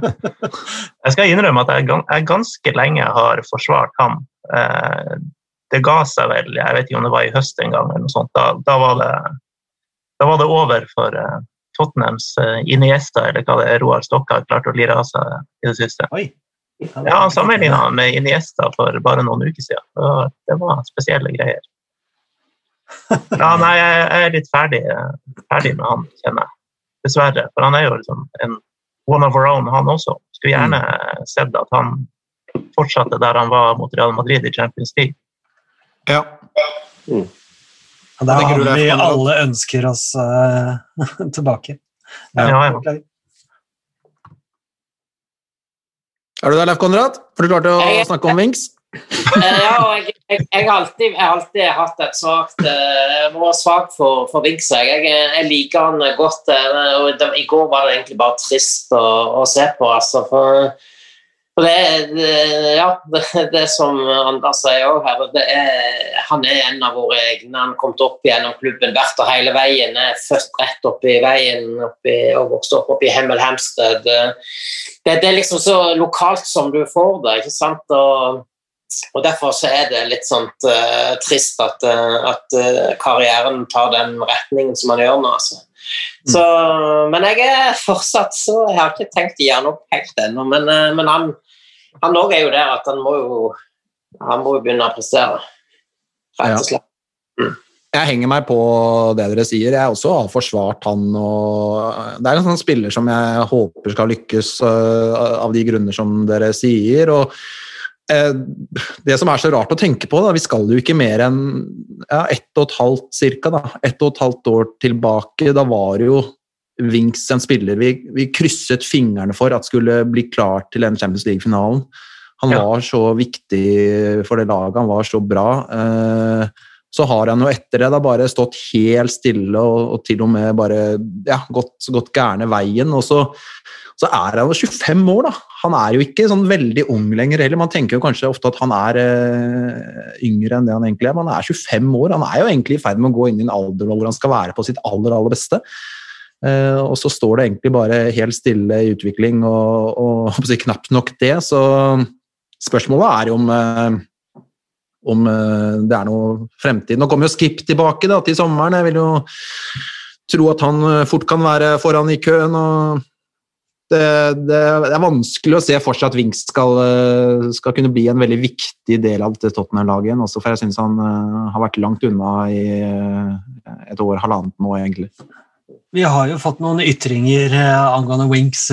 Speaker 5: [LAUGHS]
Speaker 4: Jeg skal innrømme at jeg, jeg ganske lenge har forsvart ham. Eh, det ga seg vel, jeg vet ikke om det var i høst en gang, eller noe sånt. Da, da, var, det, da var det over for eh, Tottenhams eh, Iniesta, eller hva det er Roar Stokka har klart å lire av seg i det siste.
Speaker 5: oi.
Speaker 4: Ja, Han sammenligna med Iniesta for bare noen uker siden. Det var, det var spesielle greier. Ja, nei, jeg er litt ferdig, ferdig med han, kjenner jeg. Dessverre. For han er jo liksom en one of our own, han også. Skulle gjerne sett at han fortsatte der han var mot Real Madrid i Champions League.
Speaker 3: Ja.
Speaker 5: Det er han vi alle ønsker oss uh, [LAUGHS] tilbake.
Speaker 4: Ja, ja.
Speaker 3: Er du der, Leif Konrad? For du klart å snakke om Winks?
Speaker 2: Eh, ja, og jeg, jeg, jeg, alltid, jeg har alltid hatt et svagt eh, vært svak for, for Vinks. Jeg, jeg, liker han godt. eh, og de, I går var det egentlig bare trist å, å se på. Altså, for, for det, det, ja, det, det som Anders sier òg her, er, han er en av våre egne. Han kommet opp gjennom klubben, vært der hele veien. Er født rett oppi veien oppi, og vokst opp oppi Hemmel Hamsted. Det, det er liksom så lokalt som du får det, ikke sant? Og, og Derfor så er det litt sånn uh, trist at, eh, at uh, karrieren tar den retningen som han gjør nå. Altså. Så, men jeg er fortsatt så Jeg har ikke tenkt å han opp helt ennå, men, uh, men han han er jo der at han må jo han må jo begynne å prestere. Rett og slett.
Speaker 3: Jeg henger meg på det dere sier. Jeg også har forsvart han. Og det er en sånn spiller som jeg håper skal lykkes uh, av de grunner som dere sier. og det som er så rart å tenke på, da, vi skal jo ikke mer enn ja, ett og et halvt cirka, da, ett og et halvt år tilbake. Da var jo Winks en spiller vi, vi krysset fingrene for at skulle bli klar til den Champions League-finalen. Han
Speaker 4: Ja.
Speaker 3: var så viktig for det laget, han var så bra. Eh, så har han jo etter det da bare stått helt stille og, og til og med bare ja, gått, gått gærne veien. Og så, så er han jo 25 år, da. Han er jo ikke sånn veldig ung lenger heller. Man tenker jo kanskje ofte at han er eh, yngre enn det han egentlig er. Men han er 25 år. Han er jo egentlig i ferd med å gå inn i en alder hvor han skal være på sitt aller, aller beste. Eh, og så står det egentlig bare helt stille i utvikling, og, og si, knapt nok det. Så spørsmålet er jo om eh, om det er noe fremtid. Nå kommer jo Skip tilbake da, til sommeren. Jeg vil jo tro at han fort kan være foran i køen. og det, det, er vanskelig å se for seg at Winks skal, eh, skal kunne bli en veldig viktig del av dette Tottenham-laget. Også for jeg syns han eh, har vært langt unna i eh, et år, halvannet nå, egentlig.
Speaker 5: Vi har jo fått noen ytringer angående Winks.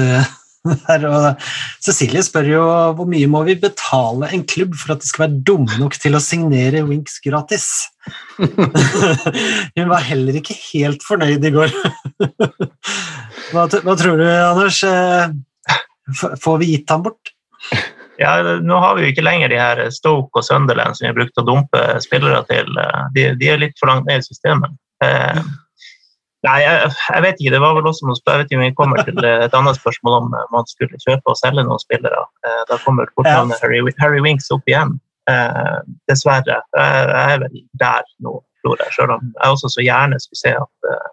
Speaker 5: [LAUGHS] her, og Cecilie spør jo hvor mye må vi betale en klubb for at de skal være dumme nok til å signere Winks gratis? [LAUGHS] Hun var heller ikke helt fornøyd i går. [LAUGHS] hva, hva, tror du, Anders? Eh, får vi gitt ham bort?
Speaker 4: Ja, Nå har vi jo ikke lenger de her Stoke og Sunderland som vi har brukt å dumpe spillere til. De, de, er litt for langt ned i systemet. Eh, nei, jeg, jeg, vet ikke. Det var vel også noe Jeg vet ikke om vi kommer til et annet spørsmål om man skulle kjøpe og selge noen spillere. Eh, da kommer fortnavnet ja. Harry, Harry Winks opp igjen. Eh, dessverre. Jeg, jeg er vel der nå, tror jeg. Selv om jeg også så gjerne skulle se at, eh,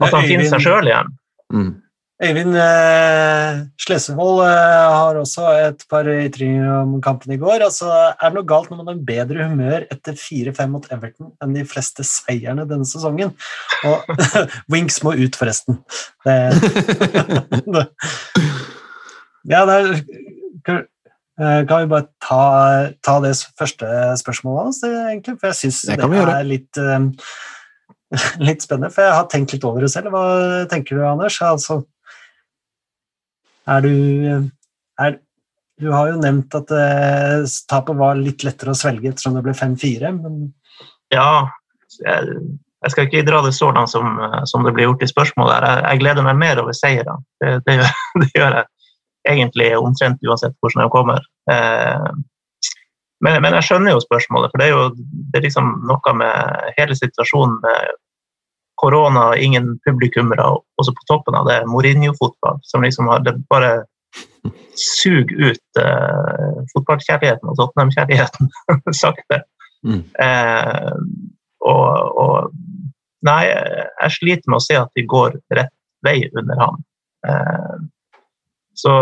Speaker 4: at han finner seg sjøl igjen.
Speaker 5: Mm. Øyvind eh, Slesvold eh, har også et par ytringer om kampen i går. Altså, er det noe galt når man har bedre humør etter 4-5 mot Everton enn de fleste seierne denne sesongen? Og [LAUGHS] Winks må ut, forresten. Det, [LAUGHS] det. Ja, det er, eh, kan vi bare ta, ta det første spørsmålet hans, egentlig? For jeg syns det, det er litt, [LAUGHS] litt spennende. For jeg har tenkt litt over det selv. Hva tenker du, Anders? Altså, er du er, Du har jo nevnt at eh, tapet var litt lettere å svelge ettersom det ble 5-4, men
Speaker 4: Ja, jeg, jeg, skal ikke dra det så langt som, som det blir gjort i spørsmålet. Jeg, jeg gleder meg mer over seirene. Det, det, [LAUGHS] det, gjør jeg egentlig omtrent uansett hvordan de kommer. Eh, men, men, jeg skjønner jo spørsmålet, for det er jo det er liksom noe med hele situasjonen med korona, ingen publikummere, og så på toppen av det Mourinho-fotball, som liksom har det bare suger ut eh, fotballkjærligheten og Tottenham-kjærligheten [LAUGHS] sakte. Mm. Eh, og, og, Nei, jeg sliter med å se at de går rett vei under ham. Uh, så,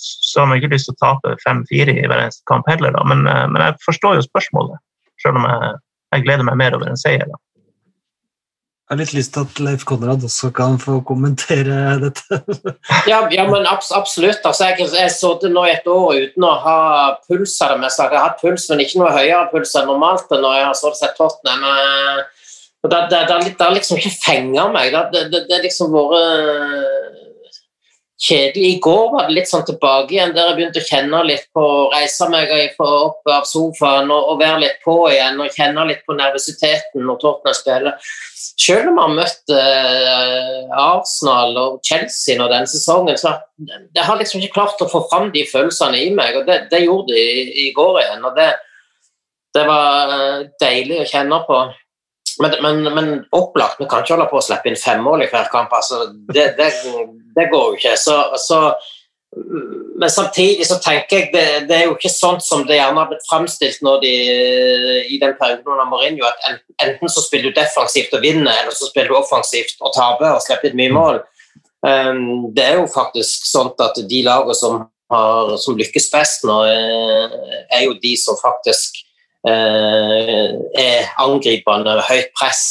Speaker 4: så har man ikke lyst til å tape 5-4 i hver eneste kamp heller, da. Men, men, jeg forstår jo spørsmålet, selv om jeg, jeg gleder meg mer over en seier. da.
Speaker 5: Jeg har litt lyst til at Leif Konrad også kan få kommentere [LAUGHS] dette.
Speaker 2: ja, ja, men absolutt. Altså, jeg har sittet nå et år uten å ha puls av det meste. Jeg har hatt puls, men ikke noe høyere puls enn normalt når jeg har sittet sett Tottenham. Det, det, det, det, har liksom ikke fenga meg. Det, har liksom vært kjedelig. I går var det litt sånn tilbake igjen, der jeg begynte å kjenne litt på Reise meg opp av sofaen og, og, være litt på igjen og kjenne litt på nervøsiteten når Tottenham spiller. Selv om vi har møtt eh, Arsenal og Chelsea nå denne sesongen, så jeg har liksom ikke klart å få fram de følelsene i meg. og Det, det gjorde de i, i, går igjen. og det, det var uh, deilig å kjenne på. Men, men, men, opplagt, vi kan ikke holde på å slippe inn fem mål i hver kamp. Altså, det, det, det, går jo ikke. Så, så, men samtidig så tenker jeg det, det, er jo ikke sånn som det gjerne har blitt framstilt når de, i den perioden under Mourinho, at enten så spiller du defensivt og vinner, eller så spiller du offensivt og taper og slipper inn mye mål. Um, det er jo faktisk sånn at de lagene som, har, som lykkes best nå, eh, er jo de som faktisk Eh, er angripende, høyt press,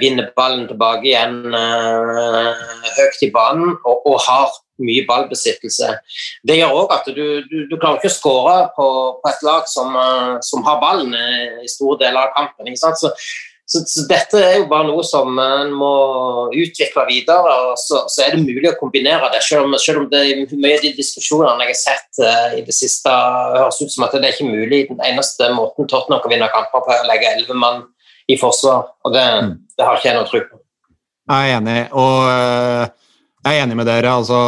Speaker 2: vinner ballen tilbake igjen eh, høyt i banen og, og har mye ballbesittelse. Det gjør òg at du, du, du, klarer ikke å skåre på, på, et lag som, som, har ballen i store deler av kampen. Så, så, så, dette er jo bare noe som en må utvikle videre. og så, så, er det mulig å kombinere det, selv om, selv om det er mye av de diskusjonene jeg har sett uh, i det siste, høres ut som at det er ikke mulig. Den eneste måten Tottenham kan vinne kamper på, er å legge elleve mann i forsvar. og det, mm. Det har ikke jeg noe tro på.
Speaker 3: Jeg er enig, og uh, jeg er enig med dere. altså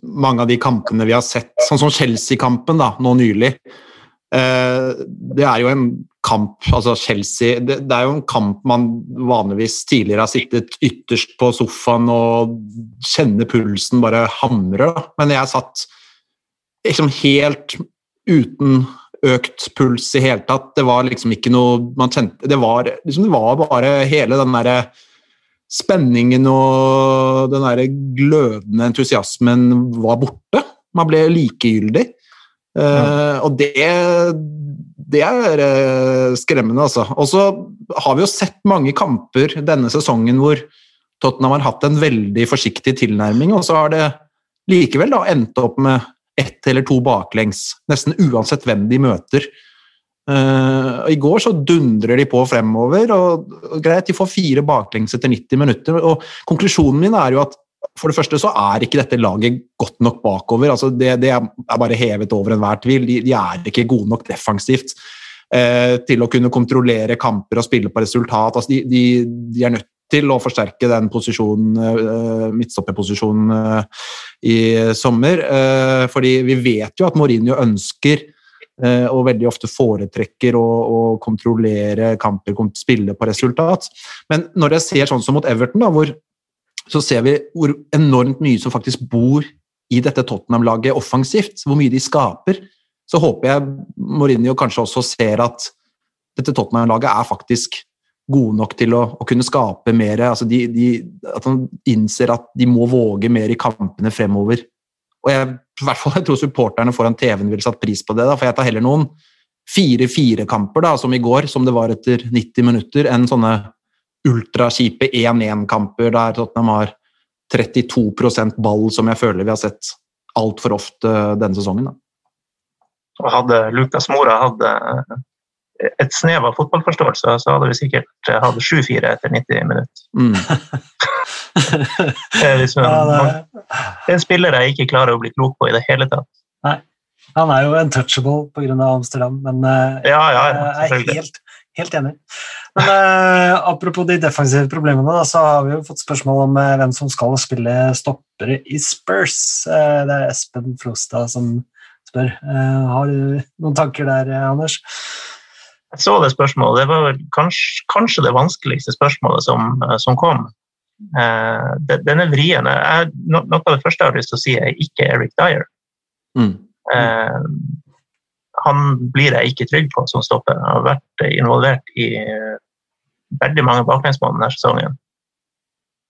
Speaker 3: mange av de kampene vi har sett, sånn som Chelsea-kampen da, nå nylig. Uh, det er jo en kamp altså Chelsea det, er jo en kamp man vanligvis tidligere har sittet ytterst på sofaen og kjenner pulsen bare hamre. Men jeg satt liksom helt uten økt puls i hele tatt. Det var liksom ikke noe man kjente Det var, liksom, det var bare hele den derre spenningen og den derre glødende entusiasmen var borte. Man ble likegyldig. Ja. Uh, og det det er uh, skremmende, altså. Og så har vi jo sett mange kamper denne sesongen hvor Tottenham har hatt en veldig forsiktig tilnærming, og så har det likevel da endt opp med ett eller to baklengs, nesten uansett hvem de møter. Uh, I går så dundrer de på fremover, og, og greit, de får fire baklengs etter 90 minutter. og Konklusjonen min er jo at for det første så er ikke dette laget godt nok bakover. altså Det, det er bare hevet over enhver tvil. De, de, er ikke gode nok defensivt. uh, til å kunne kontrollere kamper og spille på resultat. Altså, de, de, de er nødt til å forsterke den posisjonen, eh, midtstopperposisjonen eh, i sommer. Eh, fordi vi vet jo at Mourinho ønsker og veldig ofte foretrekker å, å kontrollere kamper, spille på resultat. Men når jeg ser sånn som mot Everton, da, hvor, så ser vi hvor enormt mye som faktisk bor i dette Tottenham-laget offensivt, hvor mye de skaper, så håper jeg Mourinho kanskje også ser at dette Tottenham-laget er faktisk gode nok til å, å kunne skape mer. Altså de, de, at han innser at de må våge mer i kampene fremover. Og jeg, i hvert fall, jeg tror supporterne foran TV-en ville satt pris på det, da, for jeg tar heller noen 4-4-kamper, som i går, som det var etter 90 minutter, enn sånne ultrakjipe 1-1-kamper der Tottenham har 32% ball, som jeg føler vi har sett altfor ofte denne sesongen. Da.
Speaker 4: Hadde Lukas Mora hatt et snev av fotballforståelse, så hadde vi sikkert eh, hatt 7-4 etter 90 minutter. Mm. det, er liksom, ja, det... det en spiller jeg ikke klarer å bli klok på i det hele tatt.
Speaker 5: Nei. Han er jo untouchable pga. Amsterdam, men uh,
Speaker 4: ja, ja,
Speaker 5: jeg er helt, helt enig. Men uh, Apropos de defensive problemene, da, så har vi jo fått spørsmål om uh, hvem som skal spille stoppere i Spurs. det er Espen Flostad som spør. har du noen tanker der, Anders?
Speaker 4: Jeg så det spørsmålet. Det var kanskje, kanskje det vanskeligste spørsmålet som, eh, som kom. Eh, den er vrien. noe av det første jeg har lyst til å si, er ikke Eric Dyer. Mm. Eh, han blir jeg ikke trygg på som stopper. Han har vært involvert i veldig mange baklengsmål denne sesongen.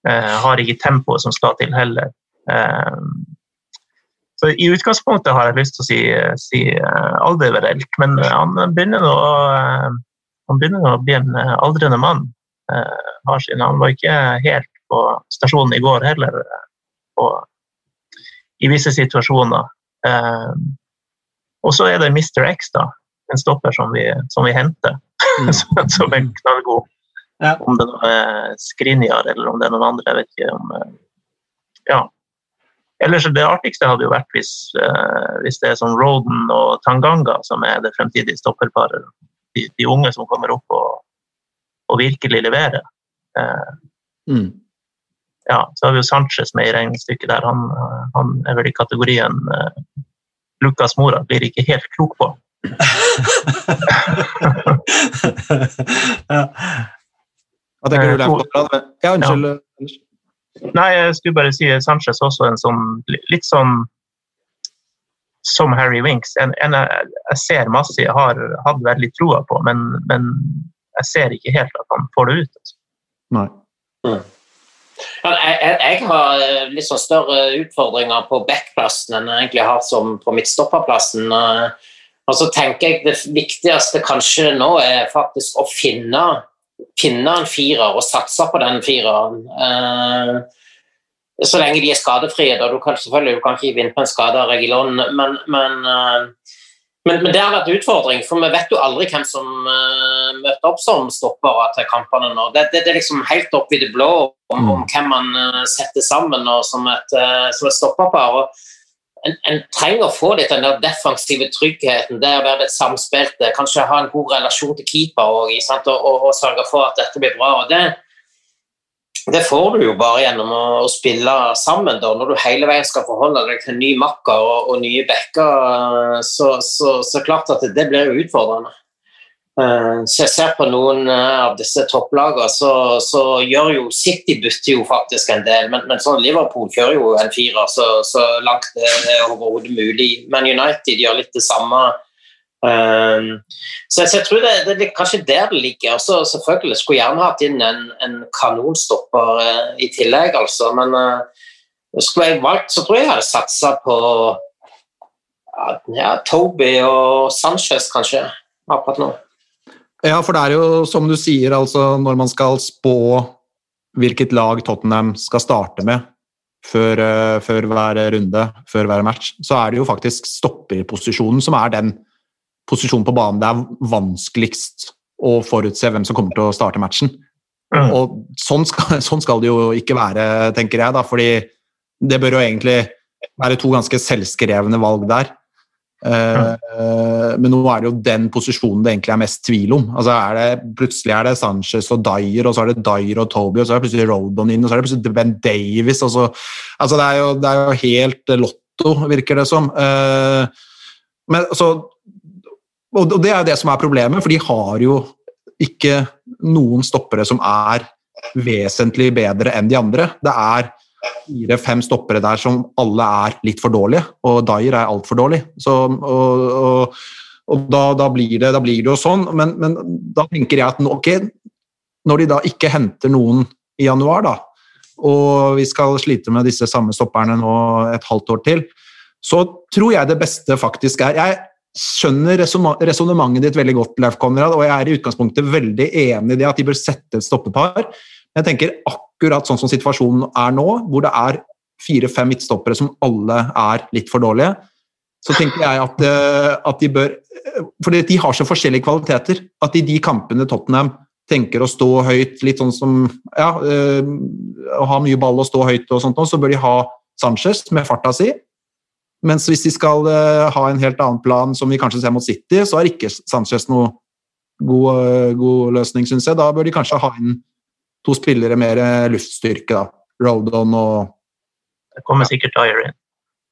Speaker 4: Eh, har ikke tempoet som skal til heller. Eh, så I utgangspunktet har jeg lyst til å si, si uh, Aldeverelt, men han begynner å, uh, han begynner å bli en aldrende mann. Han var ikke helt på stasjonen i går heller, på, i visse situasjoner. Og så er det Mr. X, da, en stopper som vi, som vi henter, mm. [LAUGHS] som er knallgod. Ja. Om det er Skrinjar eller om det er noen andre, jeg vet ikke. om ja, Ellers Det artigste hadde jo vært hvis, uh, hvis det er sånn Roden og Tanganga som er det fremtidige stopperparet. De, de, unge som kommer opp og, og virkelig leverer. Uh, mm. Ja, så har vi jo Sanchez med i regnestykket der. Han, han er vel i kategorien uh, Lucas Mora blir ikke helt klok på. [LAUGHS]
Speaker 3: ja. Hva tenker du der? Ja, unnskyld. Ja.
Speaker 4: Nei, jeg skulle bare si Sanchez også en sånn litt sånn som Harry Winks. En, en jeg ser masse, jeg har hatt veldig troa på, men, men, jeg ser ikke helt at han får det ut. Altså.
Speaker 3: Nei. Mm.
Speaker 2: Ja, jeg, jeg, har eh, litt sånn større utfordringer på backplassen enn jeg egentlig har som på midtstopperplassen. Og så tenker jeg det viktigste kanskje nå er faktisk å finne finne en firer og satse på den fireren. Eh, så lenge de er skadefrie. Da. Du kan selvfølgelig du kan ikke vinne på en skade av Regilon, men, men, eh, men, men, det har vært utfordring, for vi vet jo aldri hvem som uh, møter opp som stoppere til kampene nå. Det, det, det, er liksom helt opp i det blå om, om hvem man uh, setter sammen som et, uh, som et stopperpar. Og, en, en, trenger å få litt den der defensive tryggheten, det å være litt samspilte, kanskje ha en god relasjon til keeper og, og, og, og sørge for at dette blir bra. og det, det får du jo bare gjennom å, spille sammen. Da. Når du hele veien skal forholde deg til ny makker og, og nye backer, så, så, så klart at det, det blir utfordrende. Eh, så jeg ser på noen eh, av disse topplagene, så, så gjør jo City bytter jo faktisk en del. Men, men sånn Liverpool kjører jo en firer så, så langt det er overhodet mulig. Men United gjør litt det samme. Um, så, jeg, så, tror det, det, er kanskje der det ligger. Så selvfølgelig jeg gjerne hatt inn en, en kanonstopper i tillegg, altså. Men skulle jeg valgt, så tror jeg jeg hadde satsa på ja, Toby og Sanchez, kanskje, akkurat nå.
Speaker 3: Ja, for det er jo som du sier, altså når man skal spå hvilket lag Tottenham skal starte med før, uh, før hver runde, før hver match, så er det jo faktisk stopperposisjonen som er den posisjonen på banen det er vanskeligst å forutse hvem som kommer til å starte matchen. Mm. Og sånn skal, [LAUGHS] sånn skal, det jo ikke være, tenker jeg, da, fordi det bør jo egentlig være to ganske selvskrevne valg der. Eh, Men nå er det jo den posisjonen det egentlig er mest tvil om. Altså er det, plutselig er det Sanchez og Dyer, og så er det Dyer og Toby, og så er det plutselig Rodon inn, og så er det plutselig Ben Davis så, altså det, er jo, det er jo helt lotto, virker det som. Eh, Men så og det er jo det som er problemet, for de har jo ikke noen stoppere som er vesentlig bedre enn de andre. Det er fire-fem stoppere der som alle er litt for dårlige, og Dyer er altfor dårlig. Så, og, og, og da, da, blir det, da, blir det, jo sånn, men, men da tenker jeg at ok, når de da ikke henter noen i januar, da, og vi skal slite med disse samme stopperne nå et halvt år til, så tror jeg det beste faktisk er Jeg skjønner resonnementet ditt veldig godt, Leif Konrad, og jeg er i utgangspunktet veldig enig i det at de bør sette et stoppepar. Jeg tenker akkurat sånn som situasjonen er nå, hvor det er fire-fem midtstoppere som alle er litt for dårlige, så tenker jeg at, eh, at de bør For de har så forskjellige kvaliteter at i de kampene Tottenham tenker å stå høyt, litt sånn som ja, øh, å ha mye ball og stå høyt og sånt, så bør de ha Sanchez med farta si. Mens hvis de skal ha en helt annen plan, som vi kanskje ser mot City, så er ikke Sanchez noe god, god løsning, syns jeg. Da bør de kanskje ha inn to spillere mer luftstyrke, da. Roldon og
Speaker 4: Det kommer sikkert Dyer inn.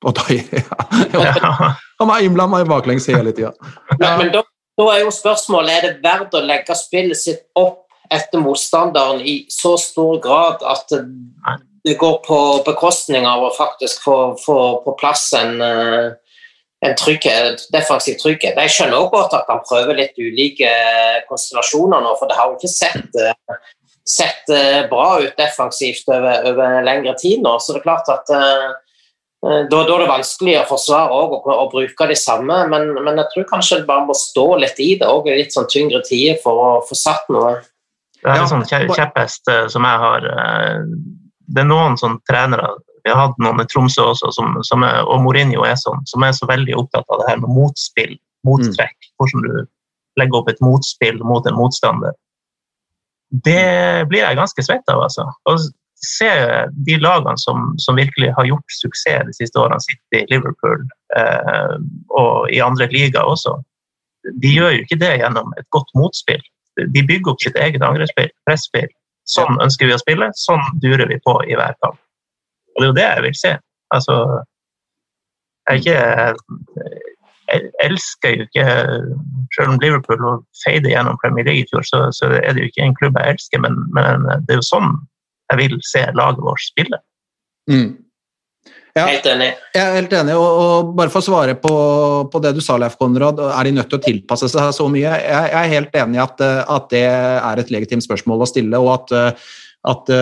Speaker 3: Og Dyer, [LAUGHS] ja. Han er innblanda i baklengs hele tida. [LAUGHS]
Speaker 2: Ja. Men da, da, er jo spørsmålet er det verdt å legge spillet sitt opp etter motstanderen i så stor grad at det går på bekostning av å faktisk få, få på plass en, eh, en trygghet, defensiv trygghet. Jeg skjønner også godt at han prøver litt ulike konstellasjoner nå, for det har jo ikke sett, eh, sett eh, bra ut defensivt over, over lengre tid nå. Så det er klart at da, da er det vanskelig å forsvare og, og, og bruke de samme, men, men, jeg tror kanskje det bare må stå litt i det òg, litt sånn tyngre tider for å få satt noe.
Speaker 4: Det er en sånn kjepphest som jeg har det er noen sånne trenere Vi har hatt noen i Tromsø også, som, som er, og Mourinho er sånn, som er så veldig opptatt av det her med motspill, mottrekk. Mm. Hvordan du legger opp et motspill mot en motstander. Det blir jeg ganske svett av, altså. Å se de lagene som, som, virkelig har gjort suksess de siste årene, City, Liverpool eh, og i andre ligaer også, de gjør jo ikke det gjennom et godt motspill. De bygger opp sitt eget angrepsspill, presspill, Sånn ønsker vi å spille, sånn durer vi på i hver kamp. Og det er jo det jeg vil se. Altså, jeg, ikke, jeg elsker jo ikke Selv om Liverpool feide gjennom Premier League i fjor, så, så, er det jo ikke en klubb jeg elsker, men, men, det er jo sånn jeg vil se laget vårt spille.
Speaker 3: Mm.
Speaker 2: Ja, helt enig.
Speaker 3: Jeg er helt enig, og, og bare for å svare på, på, det du sa, Leif Konrad, er de nødt til å tilpasse seg så mye? Jeg, jeg er helt enig i at, at, det er et legitimt spørsmål å stille, og at, at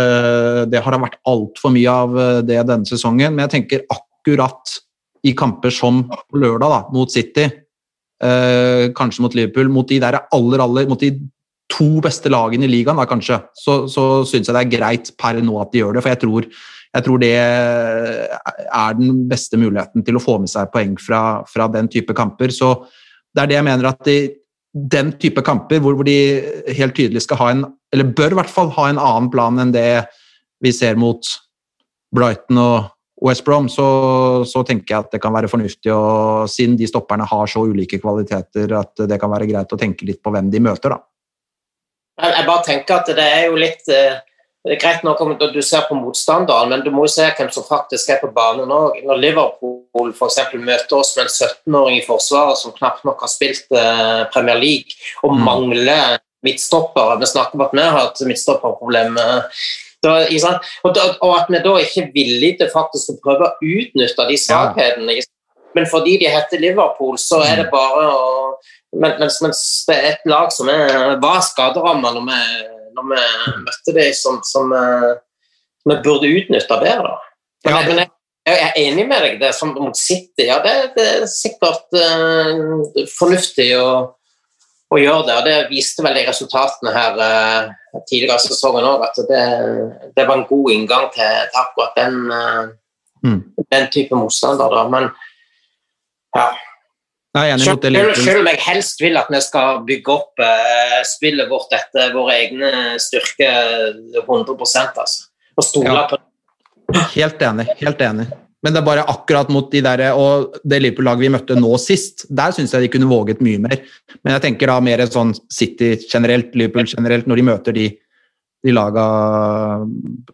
Speaker 3: det har vært altfor mye av det denne sesongen. Men jeg tenker akkurat i kamper som på lørdag, da, mot City, eh, kanskje mot Liverpool, mot de der aller, aller, mot de to beste lagene i ligaen, da, kanskje, så, så syns jeg det er greit per nå at de gjør det. For jeg tror jeg tror det er den beste muligheten til å få med seg poeng fra, fra den type kamper. Så det er det jeg mener at de, den type kamper hvor, hvor, de helt tydelig skal ha en Eller bør i hvert fall ha en annen plan enn det vi ser mot Brighton og West Brom, så, så tenker jeg at det kan være fornuftig, og siden de stopperne har så ulike kvaliteter, at det kan være greit å tenke litt på hvem de møter, da.
Speaker 2: Jeg bare tenker at det er jo litt eh, det er greit nok om du ser på motstanderen, men du må jo se hvem som faktisk er på banen òg. Når Liverpool f.eks. møter oss med en 17-åring i forsvaret som knapt nok har spilt eh, Premier League, og mm. mangler midtstoppere Vi snakker om at vi har hatt midtstopperproblemer. Og, og, at vi da ikke er villige til faktisk å prøve å utnytte de svakhetene. Ja. Men fordi de heter Liverpool, så er det mm. bare å mens, mens det er et lag som er, var skaderamma når når vi møtte dem som, som uh, vi burde utnytta bedre. Men, ja. men jeg, jeg, er enig med deg. Det som mot City, ja, det, det er sikkert uh, fornuftig å, å, gjøre det. og Det viste vel de resultatene her uh, tidligere i sesongen òg, at det, det, var en god inngang til, til akkurat den, mm. den type motstander. Da. Men ja, selv, selv, om jeg helst vil at vi skal bygge opp uh, spillet vårt etter våre egne styrker 100% altså. Og stole ja. på
Speaker 3: Helt enig. Helt enig. Men det er bare akkurat mot de der, og det Liverpool-laget vi møtte nå sist, der syns jeg de kunne våget mye mer. Men jeg tenker da mer sånn City generelt, Liverpool generelt, når de møter de, de laga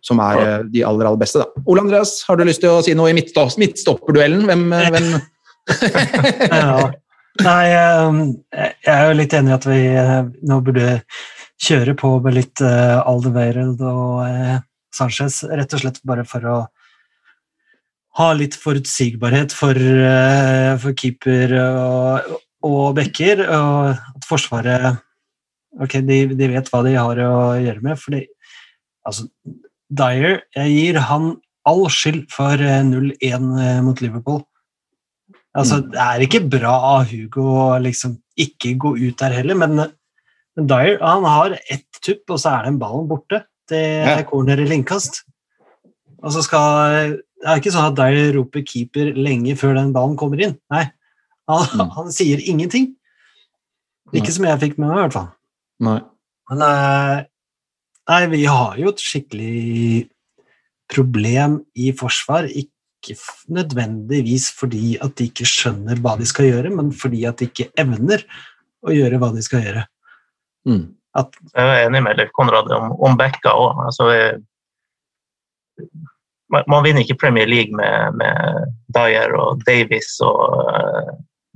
Speaker 3: som er eh, de aller, aller beste. da. Ole Andreas, har du lyst til å si noe i midtstopperduellen? Hvem, [LAUGHS] hvem
Speaker 5: ja. Nei, eh, jeg er jo litt enig i at vi eh, nå burde kjøre på med litt uh, Aldeveireld og Sanchez, rett og slett bare for å ha litt forutsigbarhet for, uh, for keeper og, og backer, og at Forsvaret Ok, de, de, vet hva de har å gjøre med. fordi altså, Dyer Jeg gir han all skyld for 0-1 mot Liverpool. Altså, mm. Det er ikke bra av Hugo å liksom ikke gå ut der heller, men, men Dyer han har ett tupp, og så er den ballen borte. Det er corner eller innkast. Og så skal Det er ikke sånn at Dyer roper keeper lenge før den ballen kommer inn. Nei, han, mm. han sier ingenting. Ikke Nei. som jeg fikk med meg, i hvert fall.
Speaker 3: Nei.
Speaker 5: Men eh, nei, vi har jo et skikkelig problem i forsvar. Ikke nødvendigvis fordi at de ikke skjønner hva de skal gjøre, men fordi at de ikke evner å gjøre hva de skal gjøre.
Speaker 3: Mm.
Speaker 4: At, jeg er enig med Leif Konrad om, om Bekka òg. Altså, man, man, vinner ikke Premier League med, med Dyer og Davies og uh,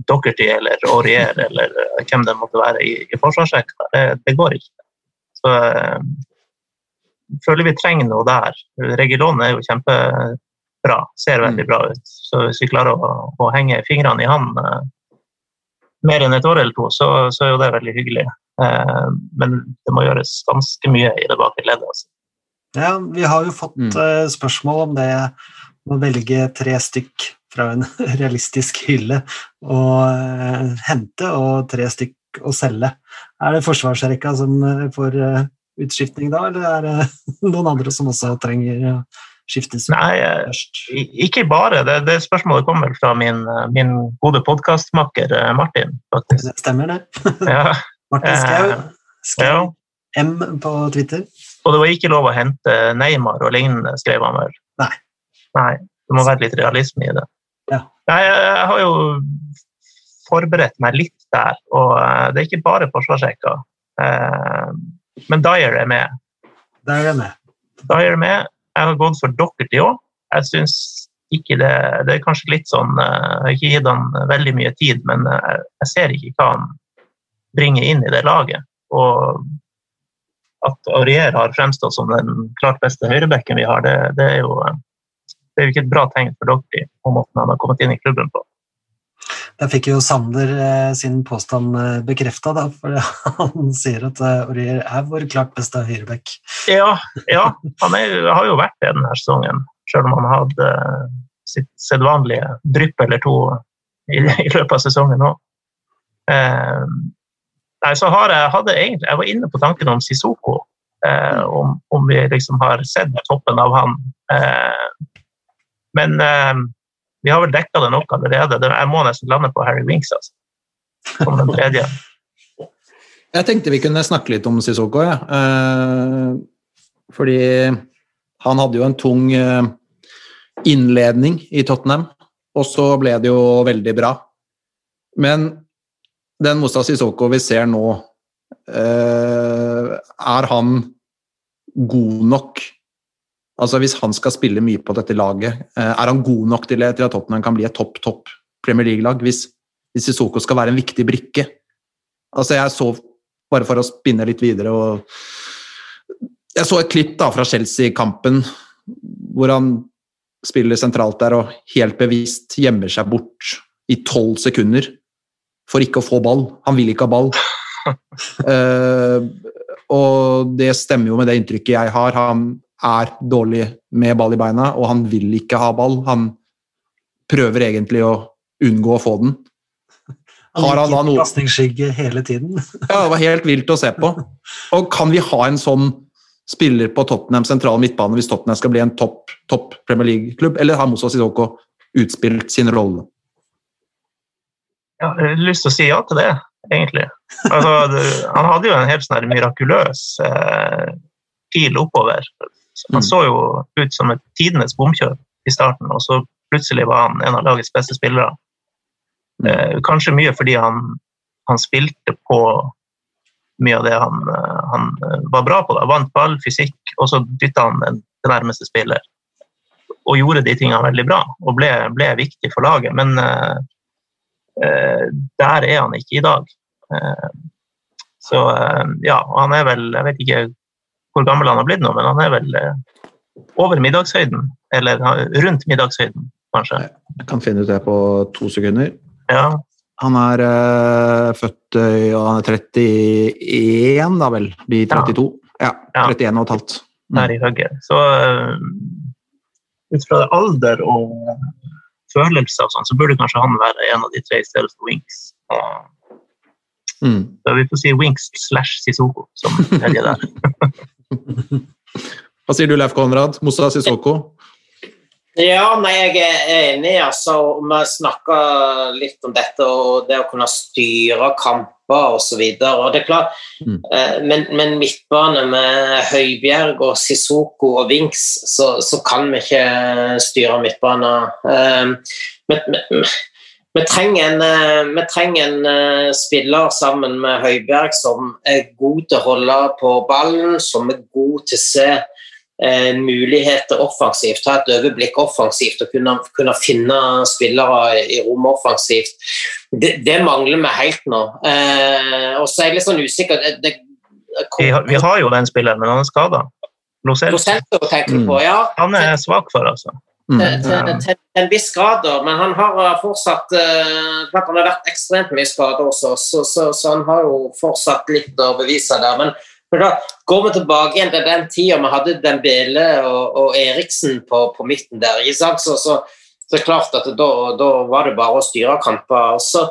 Speaker 4: Docherty eller Aurier [LAUGHS] eller eh, hvem det måtte være i, i forsvarsrekka. Det, det, går ikke. Så uh, føler vi trenger noe der. Regilon er jo kjempebra, ser veldig mm. bra ut. Så hvis vi klarer å, å henge fingrene i han uh, mer enn et år eller to, så, så er jo det veldig hyggelig. Uh, men det må gjøres ganske mye i det bakre leddet. Altså.
Speaker 5: Ja, vi har jo fått mm. spørsmål om det å velge tre stykk fra en [LAUGHS] realistisk hylle å uh, hente, og tre stykk å selge. Er det forsvarsrekka som uh, får utskiftning da, eller er det [LAUGHS] noen andre som også trenger skiftes
Speaker 4: Nei, ikke bare. Det, det spørsmålet kommer fra min, min gode podkastmakker Martin. faktisk.
Speaker 5: Det stemmer, det.
Speaker 4: Ja. [LAUGHS]
Speaker 5: Martin Skau. Skau. Ja. M på Twitter.
Speaker 4: Og det var ikke lov å hente Neymar og lignende, skrev han vel.
Speaker 5: Nei.
Speaker 4: Nei. Det må være litt realisme i det.
Speaker 5: Ja.
Speaker 4: Jeg, jeg, har jo forberedt meg litt der, og eh, det er ikke bare forsvarsrekka. Eh, men Dyer er med.
Speaker 5: Dyer er med.
Speaker 4: Dyer er med. Jeg har gått for Dockerty òg. Jeg syns ikke det Det er kanskje litt sånn eh, Jeg har ikke gitt han veldig mye tid, men jeg ser ikke hva han bringer inn i det laget. Og at Aurier har fremstått som den klart beste høyrebekken vi har, det, det er jo det er jo ikke et bra tegn for Doherty på måten han har kommet inn i klubben på.
Speaker 5: Der fikk jo Sander eh, sin påstand eh, bekrefta, for [LAUGHS] han sier at eh, Aurier er vår klart beste høyreback.
Speaker 4: Ja, ja, han er, har jo vært det denne sesongen, selv om han hadde sitt sedvanlige drypp eller to i, [LAUGHS] i løpet av sesongen òg. Nei, så har jeg, hadde egentlig, jeg var inne på tanken om Sissoko, eh, om, om, vi liksom har sett toppen av han. Eh, men eh, vi har vel dekka det nok allerede. Jeg må nesten lande på Harry Winks altså. som den tredje. [LAUGHS]
Speaker 3: Jeg tenkte vi kunne snakke litt om Sissoko, ja. eh, fordi han hadde jo en tung eh, innledning i Tottenham, og så ble det jo veldig bra. Men den Mosta Sissoko vi ser nå, eh, er han god nok Altså Hvis han skal spille mye på dette laget, eh, er han god nok til, at Tottenham kan bli et topp topp Premier League-lag? Hvis, hvis Sissoko skal være en viktig brikke? Altså Jeg så, bare for å spinne litt videre og Jeg så et klipp da fra Chelsea-kampen hvor han spiller sentralt der og helt bevisst gjemmer seg bort i tolv sekunder for ikke å få ball. Han vil ikke ha ball. uh, [LAUGHS] og det stemmer jo med det inntrykket jeg har. Han er dårlig med ball i beina, og han vil ikke ha ball. Han prøver egentlig å unngå å få den.
Speaker 5: Har han da noe Pasningsskygge hele tiden. [LAUGHS]
Speaker 3: ja, det var helt vilt å se på. Og kan vi ha en sånn spiller på Tottenham sentral midtbane hvis Tottenham skal bli en topp top Premier League-klubb, eller har Moussa Sissoko utspilt sin rolle?
Speaker 4: Ja, jeg har lyst til å si ja til det, egentlig. Altså, [LAUGHS] det, han hadde jo en helt sånn mirakuløs eh, pil oppover han mm. så jo ut som et tidenes bomkjør i starten, og så plutselig var han en av lagets beste spillere.
Speaker 3: Mm.
Speaker 4: Eh, kanskje mye fordi han, han spilte på mye av det han, eh, han eh, var bra på. Da. Vant ball, fysikk, og så dytta han den nærmeste spiller. Og gjorde de tingene veldig bra, og ble, ble viktig for laget. Men eh, der er han ikke i dag. Eh, så eh, ja, han er vel Jeg vet ikke hvor gammel han har blitt nå, men han er vel eh, over middagshøyden. Eller rundt middagshøyden, kanskje.
Speaker 3: Jeg kan finne ut det på to sekunder.
Speaker 4: Ja,
Speaker 3: Han er eh, født eh, ja, han er 31, da vel. Blir 32. Ja,
Speaker 4: Ja.
Speaker 3: 31 og et halvt.
Speaker 4: der i hugget. Så eh, ut fra alder og følelser og sånn, så burde kanskje han være en av de tre i stedet for Winks.
Speaker 3: Mm.
Speaker 4: så vi får si Winks slash Sissoko som [LAUGHS] tredje der.
Speaker 3: Hva sier du, Leif Konrad? Moussa Sissoko?
Speaker 2: Ja, nei, jeg er enig. altså. Vi snakka litt om dette og det å kunne styre kamper osv. Det er klart,
Speaker 3: Mm.
Speaker 2: eh, men, men midtbane med Høibjerg og Sissoko og Vinks, så, så kan vi ikke styre midtbane. Eh, Men, men, vi trenger en, eh, vi trenger en spiller sammen med Høibjerg som er god til å holde på ballen, som er god til å se eh, muligheter offensivt, ha et overblikk offensivt og kunne, kunne finne spillere i rom offensivt. Det, det mangler vi helt nå. Eh, og så er jeg litt sånn usikker det, det,
Speaker 4: Vi, har- vi har jo den spilleren, men han er skada.
Speaker 2: Prosenter tenker du på, ja.
Speaker 4: Han er svak for, altså.
Speaker 3: Mm.
Speaker 2: Til, til, til en viss grad, da, men han har uh, fortsatt uh, klart Han har vært ekstremt mye skadet også, så, så, så han har jo fortsatt litt å bevise der. Men, men da går vi tilbake igjen til den tida vi hadde Dembele og, og Eriksen på, på midten der. ikke sant? Så, så, så klart at da, da var det bare å styre kamper. Så,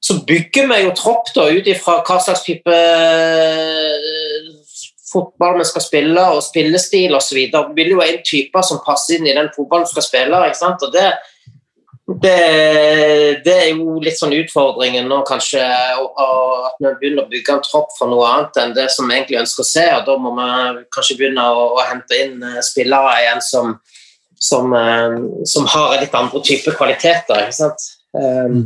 Speaker 2: så bygger vi jo tropp da ut ifra hva slags type eh, fotball vi skal spille, og spillestil osv. Det vil jo en type som passer inn i den fotballen vi skal spille. ikke sant? Og det, det, det er jo litt sånn utfordringen nå, kanskje, og, og at vi begynner å bygge en tropp for noe annet enn det som vi egentlig ønsker å se. og Da må vi kanskje begynne å, å hente inn eh, spillere igjen som, som, eh, som har litt andre typer kvaliteter. ikke sant? Um,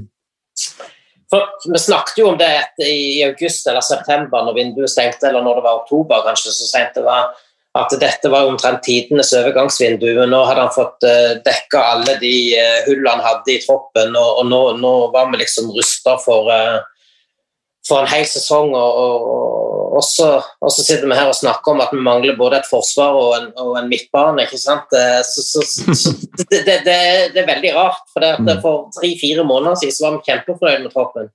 Speaker 2: for Vi snakket jo om det i august eller september, når vinduet stengte, eller når det var oktober, kanskje så sent det var, at dette var omtrent tidenes overgangsvindu. Men nå hadde han fått uh, dekka alle de uh, hullene han hadde i troppen, og, nå, nå var vi liksom rusta for, eh, for en hel sesong. Og, og, så, og så sitter vi her og snakker om at vi mangler både et forsvar og en, og en midtbane. ikke sant? Eh, Så, så, så det, det, det, er- veldig rart. For, det at det for tre-fire måneder siden så var vi kjempefornøyd med troppen.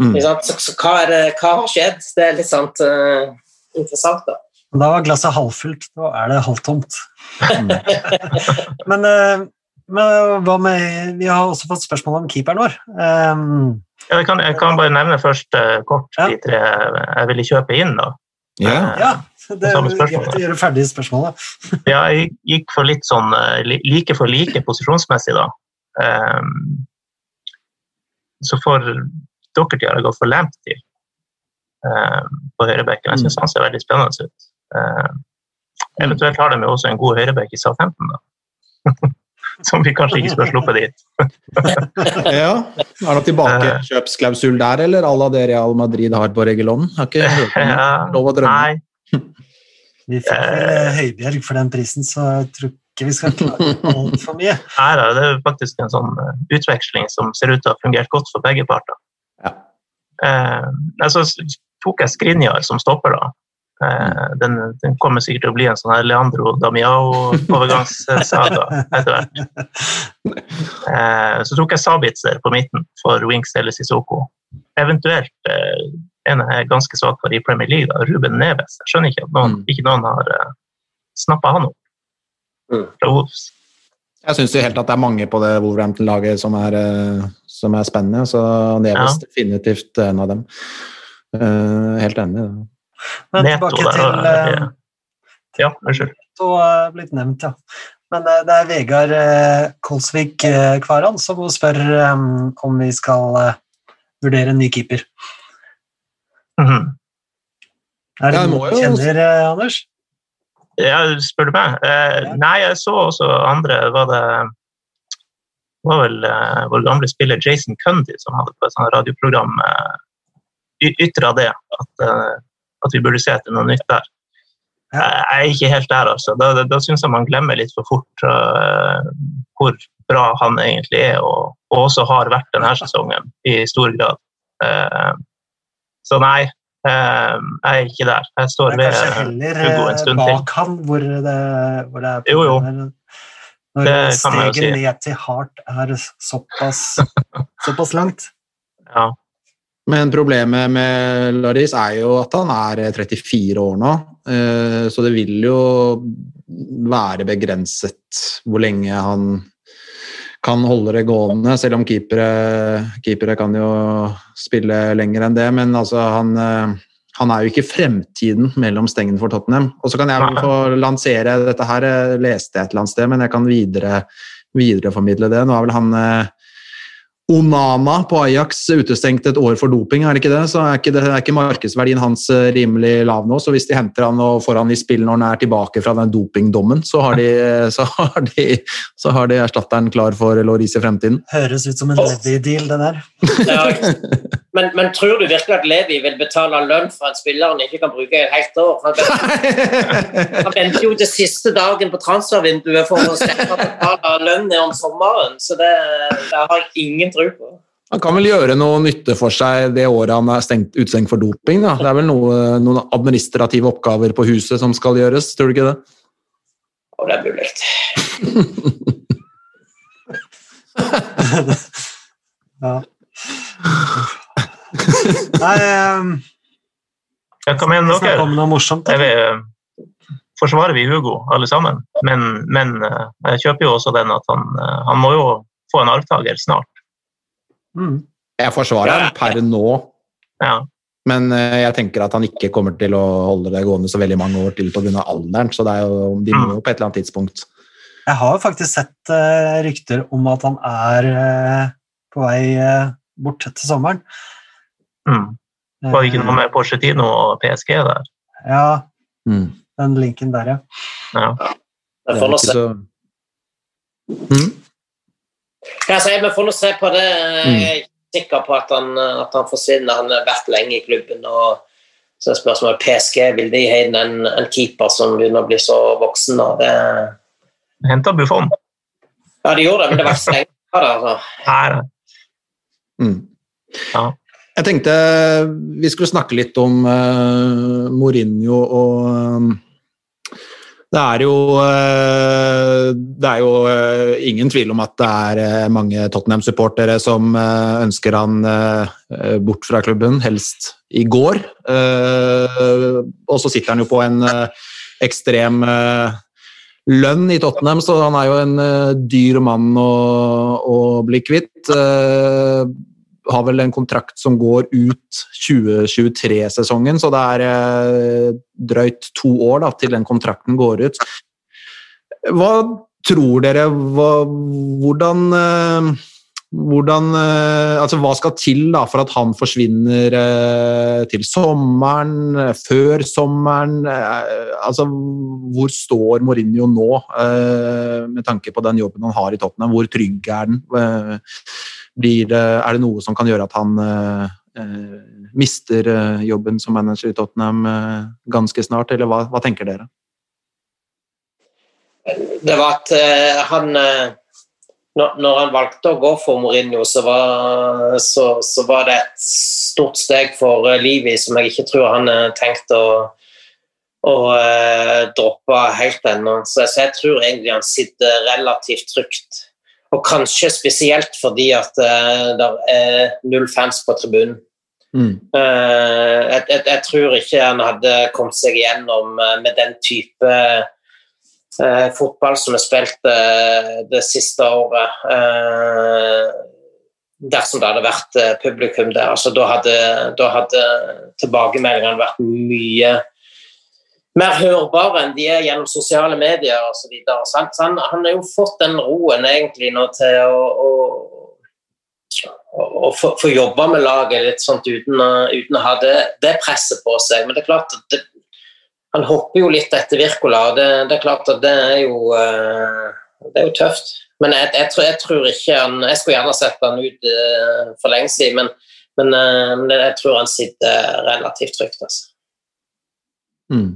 Speaker 3: Mm.
Speaker 2: Så, så hva, det, hva har skjedd? Det er litt sant, uh, interessant, da.
Speaker 5: Da var glasset halvfullt, nå er det halvtomt. [LAUGHS] men, eh, men hva med Vi har også fått spørsmål om keeperen vår. Um,
Speaker 4: Ja, jeg, kan, jeg kan bare nevne først uh, kort
Speaker 5: Ja.
Speaker 4: de tre jeg ville kjøpe inn. da.
Speaker 3: Ja.
Speaker 5: ja, det er greit å gjøre ferdig spørsmålet. [LAUGHS]
Speaker 4: Ja, jeg gikk for litt sånn eh, like for like posisjonsmessig, da. Um, så for Dockerty har jeg gått for Lamptey um, på høyrebekken. Jeg syns han ser veldig spennende ut. Ehm, eventuelt har de jo også en god høyrebekk i Southampton, da. [LAUGHS] Som vi kanskje ikke skulle sluppet dit. [LAUGHS]
Speaker 3: ja. Er det tilbakekjøpsklausul der, eller à la det Real Madrid har på Regulon? Har ikke [LAUGHS] Lov å drømme.
Speaker 4: Nei,
Speaker 5: Vi fikk vel eh, Høibjerg for den prisen, så jeg tror ikke vi skal klage altfor mye.
Speaker 4: nei da, det er faktisk en sånn eh, utveksling som ser ut til å ha fungert godt for begge parter.
Speaker 3: Ja.
Speaker 4: Eh, så tok jeg Skrinjar som stopper, da. Eh, den, den kommer sikkert til å bli en sånn her Leandro Damiao-overgangssaga etter hvert. Eh, så tok jeg Sabitzer på midten for Winks eller Sissoko. Eventuelt eh, en jeg er ganske svak for i Premier League, da, Ruben Neves. Jeg skjønner ikke at noen,
Speaker 3: Mm.
Speaker 4: ikke noen har snappa han opp.
Speaker 2: Mm.
Speaker 4: Fra Wolves.
Speaker 3: Jeg syns helt at det er mange på det Wolverhampton-laget som, som er spennende, så Neves
Speaker 4: Ja.
Speaker 3: definitivt en av dem. Eh, helt enig. i det.
Speaker 5: Men
Speaker 4: Neto
Speaker 5: tilbake til
Speaker 4: og-
Speaker 5: eh,
Speaker 4: Ja, unnskyld.
Speaker 5: Så er blitt nevnt, ja. Men eh, det er Vegard eh, Kolsvik eh, Kvaran som spør eh, om vi skal eh, vurdere en ny keeper.
Speaker 4: Mhm.
Speaker 5: Er det noe du kjenner, eh, Anders?
Speaker 4: Ja, spør du meg? Eh,
Speaker 5: Ja.
Speaker 4: Nei, jeg så også andre Var det var vel eh, vår gamle spiller Jason Cundy som hadde på et sånt radioprogram eh, ytra det, at, eh, at vi burde se etter noe nytt der. Jeg er ikke helt der, altså. Da, da, da syns jeg man glemmer litt for fort uh, hvor bra han egentlig er, og, og også har vært denne sesongen i stor grad. Uh, så nei, uh, jeg er ikke der. Jeg står ved Hugo en
Speaker 5: eh,
Speaker 4: stund til.
Speaker 5: bak han hvor det, hvor det er
Speaker 4: Jo, jo.
Speaker 5: Når
Speaker 4: Det
Speaker 5: steget
Speaker 4: si.
Speaker 5: ned til hardt er såpass, [LAUGHS] såpass langt.
Speaker 4: Ja.
Speaker 3: Men problemet med Laris er jo at han er 34 år nå, eh, så det vil jo være begrenset hvor lenge han kan holde det gående, selv om keepere, keepere kan jo spille lenger enn det. Men altså, han, eh, han er jo ikke fremtiden mellom stengene for Tottenham. Og så kan jeg få lansere dette her, eh, leste jeg et eller annet sted, men jeg kan videre, videreformidle det. Nå er vel han eh, Onana på Ajax utestengt et år for doping, er det ikke det? Så er ikke, det, er ikke markedsverdien hans eh, rimelig lav nå. Så hvis de henter han og får han i spill når han er tilbake fra den dopingdommen, så har de, [LAUGHS] så har de, så har de erstatteren klar for Loris i fremtiden.
Speaker 5: Høres ut som en Levi-deal, det der.
Speaker 2: Ja. [LAUGHS] Men, men tror du virkelig at Levi vil betale lønn for en spiller han ikke kan bruke i et helt år? Han venter- Han venter jo til siste dagen på transfervinduet for å slippe å betale lønn om sommeren, så det, det har jeg ingen tro på.
Speaker 3: Han kan vel gjøre noe nytte for seg det året han er stengt, utestengt for doping. Da. Det er vel noe, noen administrative oppgaver på huset som skal gjøres, tror du ikke det?
Speaker 2: Ja, det er mulig. [LAUGHS]
Speaker 5: Ja. Nei, um,
Speaker 4: Ja, Hva mener dere?
Speaker 5: om noe morsomt. Da.
Speaker 4: eh, forsvarer vi Hugo, alle sammen? Men, men eh, jeg kjøper jo også den at han, eh, han må jo få en arvtaker snart.
Speaker 5: Mm.
Speaker 3: Jeg forsvarer han per nå,
Speaker 4: Ja.
Speaker 3: men eh, jeg tenker at han ikke kommer til å holde det gående så veldig mange år til pga. alderen. Så det er jo, de må jo på et eller annet tidspunkt
Speaker 5: Jeg har jo faktisk sett uh, rykter om at han er uh, på vei uh, bort til sommeren.
Speaker 4: Mm. Var det ikke noe med Porcetino og PSG der?
Speaker 5: Ja,
Speaker 3: mm.
Speaker 5: den linken der, ja.
Speaker 4: Ja.
Speaker 3: Det er ikke
Speaker 2: se.
Speaker 3: så mm.
Speaker 2: Jeg sier, vi får nå se på det. Jeg
Speaker 3: Mm.
Speaker 2: er ikke sikker på at han, at han forsvinner. Han har vært lenge i klubben. og så er spørsmålet PSG vil de ha inn en, en keeper som begynner å bli så voksen. Og Det,
Speaker 4: Henta Buffon.
Speaker 2: ja, de gjorde det, men det var ikke så lenge. Altså.
Speaker 4: Her.
Speaker 3: Mm.
Speaker 4: Ja.
Speaker 3: Jeg tenkte vi skulle snakke litt om uh, Mourinho og eh, det er jo, eh, det er jo eh, ingen tvil om at det er eh, mange Tottenham-supportere som ønsker han bort fra klubben, helst i går. Og så sitter han jo på en ekstrem lønn i Tottenham, så han er jo en dyr mann å, å bli kvitt. Har vel en kontrakt som går ut 2023-sesongen, så det er eh, drøyt to år da, til den kontrakten går ut. Hva tror dere hva, Hvordan eh, hvordan, eh, altså Hva skal til da for at han forsvinner eh, til sommeren, eh, før sommeren? Altså, hvor står Mourinho nå, med tanke på den jobben han har i Tottenham? Hvor trygg er den? Blir det, er det noe som kan gjøre at han mister jobben som manager i Tottenham ganske snart, eller hva, hva tenker dere?
Speaker 2: Det var at han når, han valgte å gå for Mourinho, så var, så, så var det et stort steg for uh, Livi som jeg ikke tror han har tenkt å, å eh, droppe helt ennå. Så, så jeg tror egentlig han sitter relativt trygt. Og kanskje spesielt fordi at eh, det er null fans på tribunen.
Speaker 3: Mm.
Speaker 2: Eh, jeg, jeg, jeg tror ikke han hadde kommet seg igjennom eh, med den type eh, fotball som er spilt eh, det siste året. eh, dersom det hadde vært eh, publikum der. Altså, da, hadde, da hadde tilbakemeldingene vært mye mer hørbare enn de er gjennom sosiale medier osv. Så så han, han, har jo fått den roen egentlig nå til å, å å få, jobbe med laget litt sånt uten, uten å ha det, det presset på seg. Men det er klart det, han hopper jo litt etter Wirkola. og Det, det er klart at det er jo eh, det er jo tøft. Men jeg, jeg, tror, jeg, tror, ikke han Jeg skulle gjerne sett han ut uh, for lenge siden, men, men, uh, men, jeg tror han sitter relativt trygt. Altså.
Speaker 3: Mm.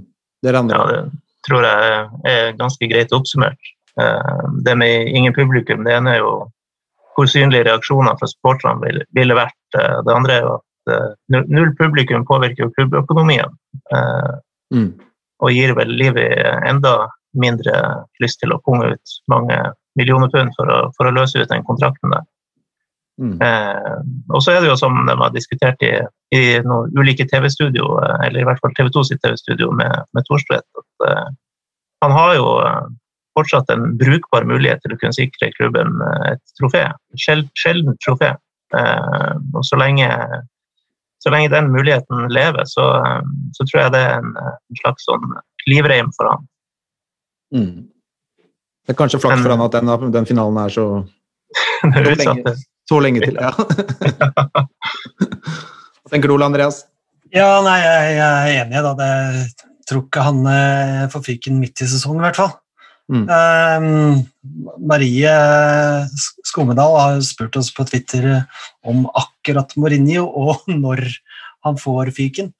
Speaker 3: Det andre?
Speaker 4: Ja, det tror jeg er ganske greit oppsummert. Det med ingen publikum, det ene er jo hvor synlige reaksjoner fra supporterne ville, ville, vært. Det andre er jo at null publikum påvirker jo klubbøkonomien. Mm. Og gir vel livet enda mindre lyst til å punge ut mange millioner pund for å, for å løse ut den kontrakten der. Mm. Eh, og så er det jo som de har diskutert i, i noen ulike TV-studio, eh, eller i hvert fall TV 2 sitt TV-studio med, med Thorstvedt, at eh, han har jo eh, fortsatt en brukbar mulighet til å kunne sikre klubben eh, et trofé. Sjel, sjeldent trofé. Eh, og så lenge, så lenge, den muligheten lever, så, så tror jeg det er en, en slags sånn livreim for han.
Speaker 3: Mm. Det er kanskje flaks for han at den, den, finalen er så, [LAUGHS] så, lenge, så lenge til. Ja. [LAUGHS] Hva tenker du, Ole Andreas?
Speaker 5: Ja, nei, jeg, er enig. da. Det, jeg tror ikke han eh, får fyken midt i sesongen, i hvert fall. Mm. Um, Marie Skomedal har spurt oss på Twitter om akkurat Mourinho og [LAUGHS] når han får fyken.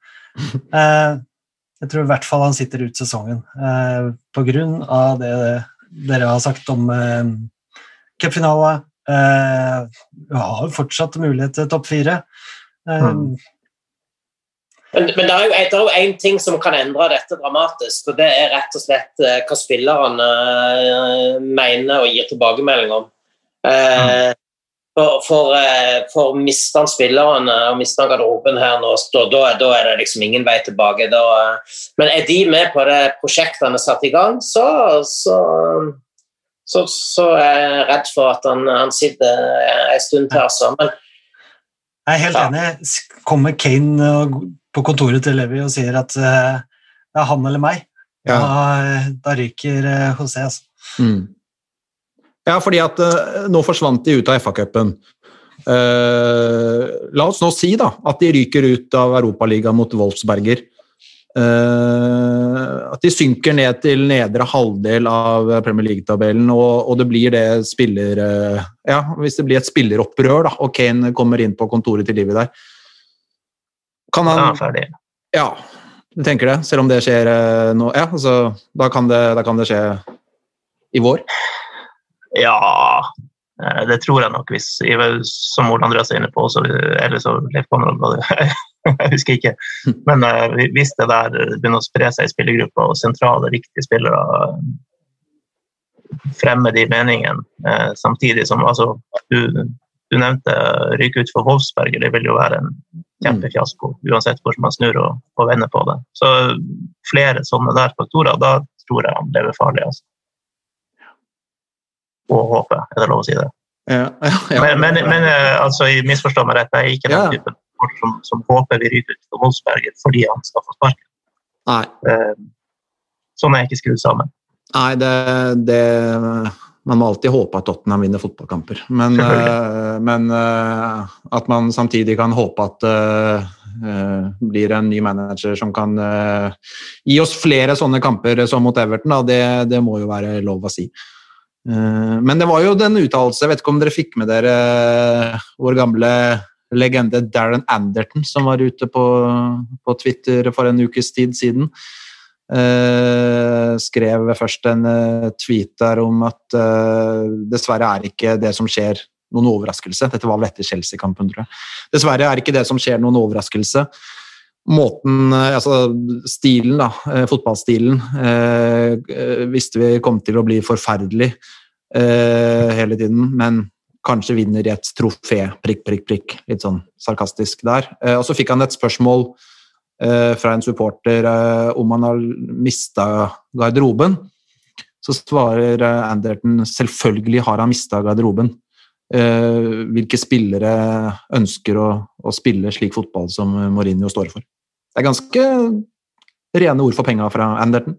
Speaker 5: Uh, [LAUGHS] jeg tror i hvert fall han sitter ut sesongen uh, på grunn av det dere har sagt om uh, cupfinale. Uh, har fortsatt mulighet til topp fire. Uh, mm.
Speaker 2: Men, men, det er jo én ting som kan endre dette dramatisk, og det er rett og slett uh, hva spillerne uh, mener og gir tilbakemelding om. Eh. For, for, for mister han spillerne og mister han garderoben her nå, da, da, er det liksom ingen vei tilbake. Da, men er de med på det prosjektet han har satt i gang, så, så, så, så er jeg redd for at han, han sitter en stund til. Altså. Men,
Speaker 5: jeg er helt enig. Kommer Kane på kontoret til Levi og sier at det er han eller meg, ja. da, da, ryker José. Altså. Mm.
Speaker 3: Ja, fordi at uh, nå forsvant de ut av FA-cupen. Uh, la oss nå si da, at de ryker ut av Europaligaen mot Wolfsberger. Uh, at de synker ned til nedre halvdel av Premier League-tabellen, og, og, det blir det spiller... ja, hvis det blir et spilleropprør, da, og Kane kommer inn på kontoret til livet der Kan han
Speaker 4: Ja, ferdig.
Speaker 3: Ja, du tenker det? Selv om det skjer nå Ja, altså, da kan det, da kan det skje i vår?
Speaker 4: Ja, eh, det tror jeg nok, hvis, som Ole Andreas er inne på, så, eller så Leif Konrad [LAUGHS] Jeg husker ikke. Men uh, hvis det der begynner å spre seg i spillergruppa, og sentrale, riktige spillere fremmer de meningene, samtidig som altså, du, du nevnte ryke ut for Wolfsberger, det vil jo være en kjempefiasko, uansett hvordan man snur og, og vender på det. Så flere sånne der faktorer, da tror jeg han lever farlig. altså og håper, er det lov å si det?
Speaker 3: Ja, [LAUGHS] ja,
Speaker 4: men, men, men eh, altså, misforstå meg rett, jeg er ikke den typen som, som, håper vi ryker ut for Wolfsberger fordi han skal få sparken.
Speaker 3: Nei.
Speaker 4: Eh, sånn er jeg ikke skrudd sammen.
Speaker 3: Nei, det, det, Man må alltid håpe at Tottenham vinner fotballkamper. Men, uh, men uh, at man samtidig kan håpe at det uh, blir en ny manager som kan gi oss flere sånne kamper som mot Everton, det, det, må jo være lov å si. Eh, men det var jo den uttalelse, jeg vet ikke om dere fikk med dere eh, vår gamle legende Darren Anderton, som var ute på, på Twitter for en ukes tid siden. Uh, skrev først en uh, tweet der om at uh, dessverre er ikke det som skjer, noen overraskelse. Dette var vel etter Chelsea-kampen, tror jeg. Dessverre er ikke det som skjer, noen overraskelse måten Altså stilen, da. Fotballstilen visste vi kom til å bli forferdelig hele tiden, men kanskje vinner i et trofé, prikk, prikk, prikk. Litt sånn sarkastisk der. Og så fikk han et spørsmål fra en supporter eh, om han har mista garderoben. Så svarer Anderton selvfølgelig har han mista garderoben. hvilke spillere ønsker å, å spille slik fotball som Mourinho står for? Det er ganske rene ord for penga fra Anderton.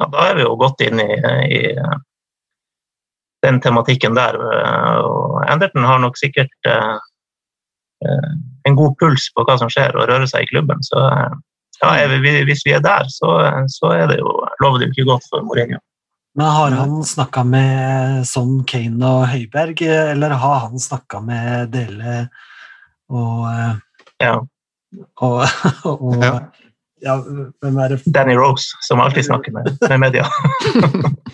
Speaker 4: Ja, da er vi jo godt inn i, i den tematikken der. Og Anderton har nok sikkert uh, en god puls på hva som skjer, og rører seg i klubben. Så ja, vi, hvis vi er der, så, så er det jo, lover det jo ikke godt for Mourinho.
Speaker 5: Men har han snakka med Son Kane og Høiberg, eller har han snakka med Dele og, ja.
Speaker 4: Ja.
Speaker 5: og, [LAUGHS] og
Speaker 3: Ja.
Speaker 5: Ja, hvem er det?
Speaker 4: Danny Rose, som alltid snakker med, med media. [LAUGHS]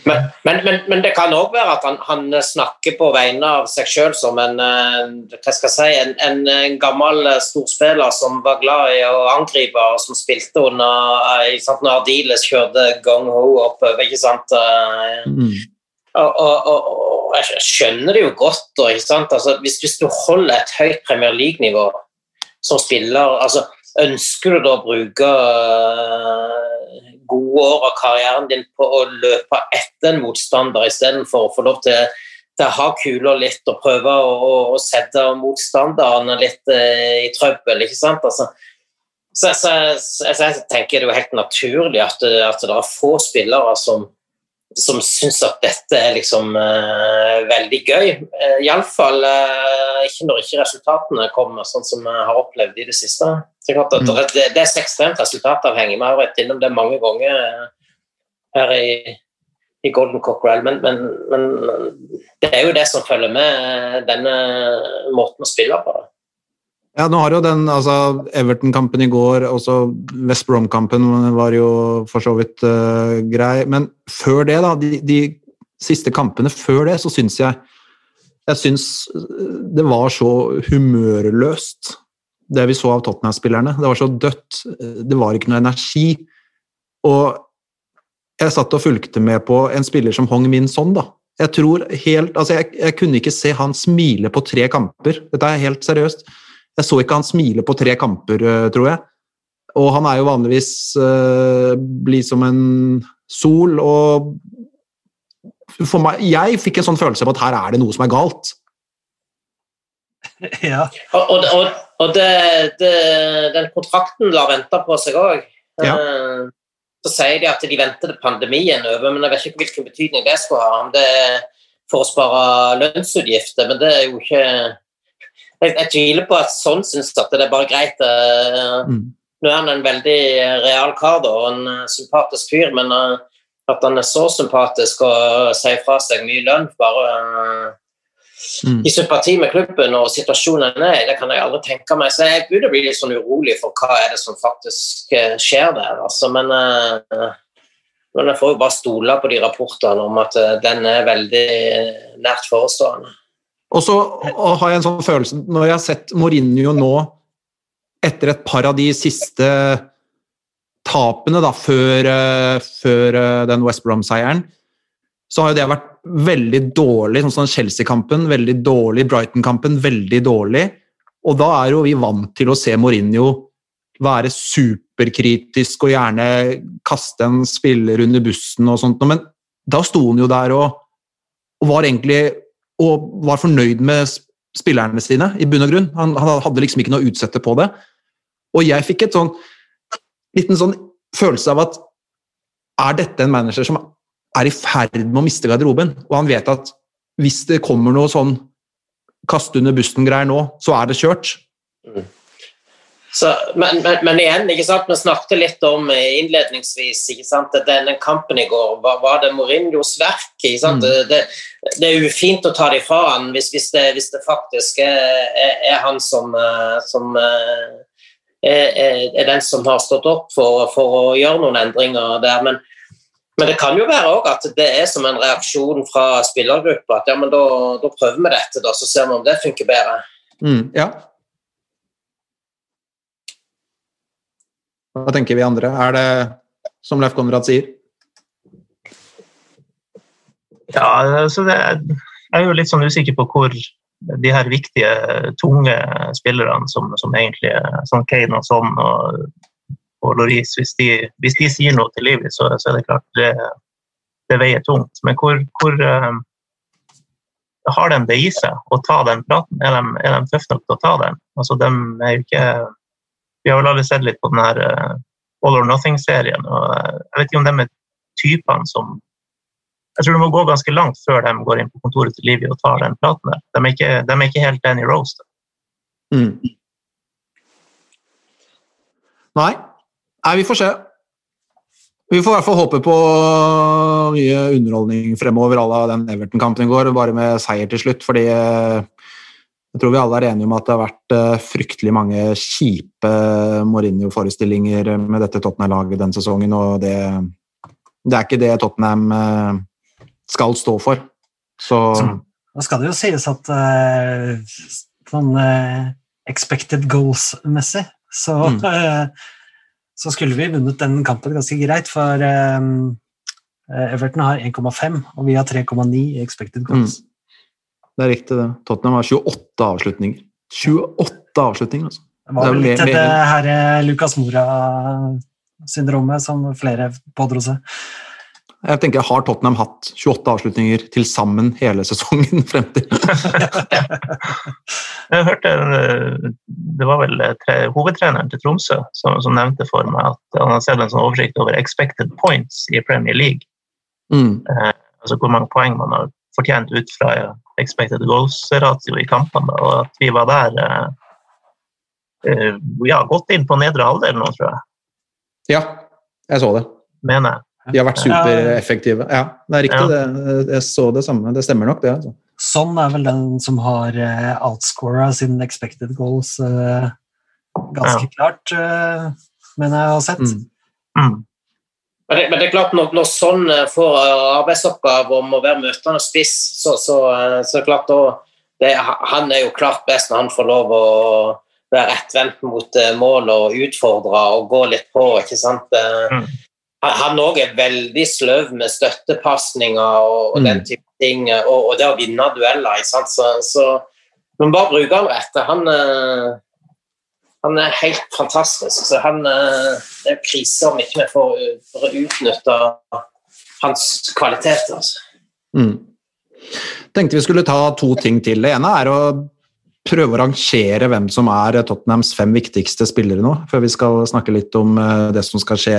Speaker 2: Men, men, men, men det kan òg være at han, han snakker på vegne av seg sjøl som en, eh, hva skal jeg si, en, en, en gammel eh, storspiller som var glad i å angripe, og som spilte under eh, sant, når Ardiles kjørte gung-ho oppover. ikke sant? eh,
Speaker 3: Mm.
Speaker 2: Og, og, og, og jeg skjønner det jo godt. Ikke sant? Altså, hvis, hvis du holder et høyt Premier League-nivå som spiller altså, Ønsker du da å bruke øh, gode år av karrieren din på å løpe etter en motstander istedenfor å få lov til, å ha kula litt og prøve å, å, sette motstanderne litt eh, i trøbbel? ikke sant? Altså, så, så, så, så jeg tenker det er jo helt naturlig at, at det er få spillere som som syns at dette er liksom uh, veldig gøy. Uh, Iallfall uh, ikke når ikke resultatene kommer, sånn som vi har opplevd i det siste. Så klart at
Speaker 3: Mm.
Speaker 2: det, det er så ekstremt resultatavhengig. Vi har vært innom det mange ganger her i, i Golden Cockerel, men, men, men det er jo det som følger med denne måten å spille på. da.
Speaker 3: Ja, nå har jo den, altså Everton-kampen i går, også West Brom-kampen var jo for så vidt uh, grei. Men før det, da, de, de siste kampene før det, så syns jeg Jeg syns eh, det var så humørløst, det vi så av Tottenham-spillerne. Det var så dødt. eh, Det var ikke noe energi. Og jeg satt og fulgte med på en spiller som Hong Min Son, da. Jeg tror helt, altså jeg, jeg kunne ikke se han smile på tre kamper. Dette er helt seriøst. Jeg så ikke han smile på tre kamper, eh, tror jeg. Og han er jo vanligvis uh, blid som en sol, og for meg, Jeg fikk en sånn følelse av at her er det noe som er galt. [LAUGHS]
Speaker 5: Ja,
Speaker 2: Og, og, og, og det, det, den kontrakten lar vente på seg òg.
Speaker 3: Ja.
Speaker 2: Så sier de at de venter pandemien er over, men jeg vet ikke hvilken betydning det skulle ha. Om det er for å spare lønnsutgifter, men det er jo ikke Jeg, jeg tviler på at sånn syns at det er bare greit. eh,
Speaker 3: Mm.
Speaker 2: Nå er han en veldig real kar da, og en eh, sympatisk fyr, men eh, at han er så sympatisk og sier fra seg mye lønn bare eh,
Speaker 3: Mm.
Speaker 2: i sympati med klubben og situasjonen er, det kan jeg aldri tenke meg. Så jeg begynner å bli litt sånn urolig for hva er det som faktisk eh, skjer der. Altså. Men, eh, men jeg får jo bare stole på de rapportene om at eh, den er veldig nært forestående.
Speaker 3: Og så har jeg en sånn følelse Når jeg har sett Mourinho nå, etter et par av de siste tapene da, før, eh, før eh, den West Brom-seieren, så har jo det vært veldig dårlig. Sånn som Chelsea-kampen, veldig dårlig. Brighton-kampen, veldig dårlig. Og da er jo vi vant til å se Mourinho være superkritisk og gjerne kaste en spiller under bussen og sånt, men da sto han jo der og, og var egentlig og var fornøyd med spillerne sine, i bunn og grunn. Han, han hadde liksom ikke noe å utsette på det. Og jeg fikk et sånn liten sånn følelse av at er dette en manager som er i ferd med å miste garderoben? Og han vet at hvis det kommer noe sånn kaste under bussen-greier nå, så er det kjørt.
Speaker 2: Så, men, men, men igjen, ikke sant? vi snakket litt om eh, innledningsvis ikke sant? denne kampen i går var, var det Mourinhos verk. Ikke sant?
Speaker 3: Mm.
Speaker 2: Det, det, er ufint å ta det ifra han hvis, hvis, det, hvis det faktisk er, er, er han som, eh, som eh, er, er, den som har stått opp for, for å gjøre noen endringer der. Men, men det kan jo være at det er som en reaksjon fra spillergruppa. At ja, men da, da prøver vi dette, da, så ser vi om det funker bedre.
Speaker 3: Mm, ja. Hva tenker vi andre? Er det som Leif Konrad sier?
Speaker 4: Ja, så det, jeg er jo litt sånn usikker på hvor de her viktige, tunge spillerne som, som egentlig sånn Kane og sånn og, og Loris, hvis de, hvis de sier noe til Livi, så, så er det klart det, det veier tungt. Men hvor, hvor eh, har de det i seg å ta den praten? Er de, er de tøffe nok til å ta den? Altså, de er jo ikke Vi har vel alle sett litt på den her eh, All or Nothing-serien. og eh, Jeg vet ikke om de er typene som jeg tror det må gå ganske langt før de går inn på kontoret til Livi og tar den platen der. De er ikke, de er ikke helt Danny Rose.
Speaker 3: Mm. Nei. Nei, vi får se. Vi får i hvert fall håpe på mye underholdning fremover à la den Everton-kampen i går, bare med seier til slutt. fordi eh, jeg tror vi alle er enige om at det har vært eh, fryktelig mange kjipe Mourinho-forestillinger med dette Tottenham-laget denne sesongen, og det, det er ikke det Tottenham eh, skal stå for. Så
Speaker 5: Da skal det jo sies at eh, sånn eh, expected goals-messig, så,
Speaker 3: Mm.
Speaker 5: eh, så skulle vi vunnet den kampen ganske greit, for eh, Everton har 1,5, og vi har 3,9 i expected goals.
Speaker 3: Det er riktig, det. Tottenham har 28 avslutninger. 28 avslutninger, altså.
Speaker 5: Det var vel litt
Speaker 3: dette
Speaker 5: det her eh, Lucas Mora-syndromet som flere pådro seg.
Speaker 3: Jeg tenker, Har Tottenham hatt 28 avslutninger til sammen hele sesongen frem til [LAUGHS]
Speaker 4: Jeg hørte eh, Det var vel eh, tre, hovedtreneren til Tromsø som, som nevnte for meg at han har sett en sånn oversikt over expected points i Premier League.
Speaker 3: mm.
Speaker 4: Altså hvor mange poeng man har fortjent ut fra expected goals-ratio i kampene. Og at vi var der eh, eh, ja, godt inn på nedre halvdel nå, tror jeg.
Speaker 3: Ja, jeg så det.
Speaker 4: Mener jeg.
Speaker 3: De har vært supereffektive. Ja, det er riktig.
Speaker 4: Ja.
Speaker 3: Det. Jeg så det samme. Det stemmer nok, det. Altså.
Speaker 5: Sånn er vel den som har uh, outscora sin expected goals eh, ganske klart, uh, mener jeg å ha sett.
Speaker 3: Mm.
Speaker 4: Mm.
Speaker 2: Men det, men det er klart, når, når sånn får eh, arbeidsoppgave om å være møtende spiss, så, så, eh, så klart da det, Han er jo klart best når han får lov å være rettvendt mot mål og utfordre og gå litt på. ikke sant?
Speaker 4: Mm.
Speaker 2: Han- òg er veldig sløv med støttepasninger og, og den
Speaker 3: Mm.
Speaker 2: type ting, og, og det å vinne dueller. ikke sant? Så, så Men bare bruke han rett. Han, han er helt fantastisk. Så han, eh, det er krise om ikke vi får, utnytta hans kvaliteter. Altså.
Speaker 3: Mm. Tenkte vi skulle ta to ting til. Det ene er å prøve å rangere hvem som er Tottenhams fem viktigste spillere nå, før vi skal snakke litt om eh, det som skal skje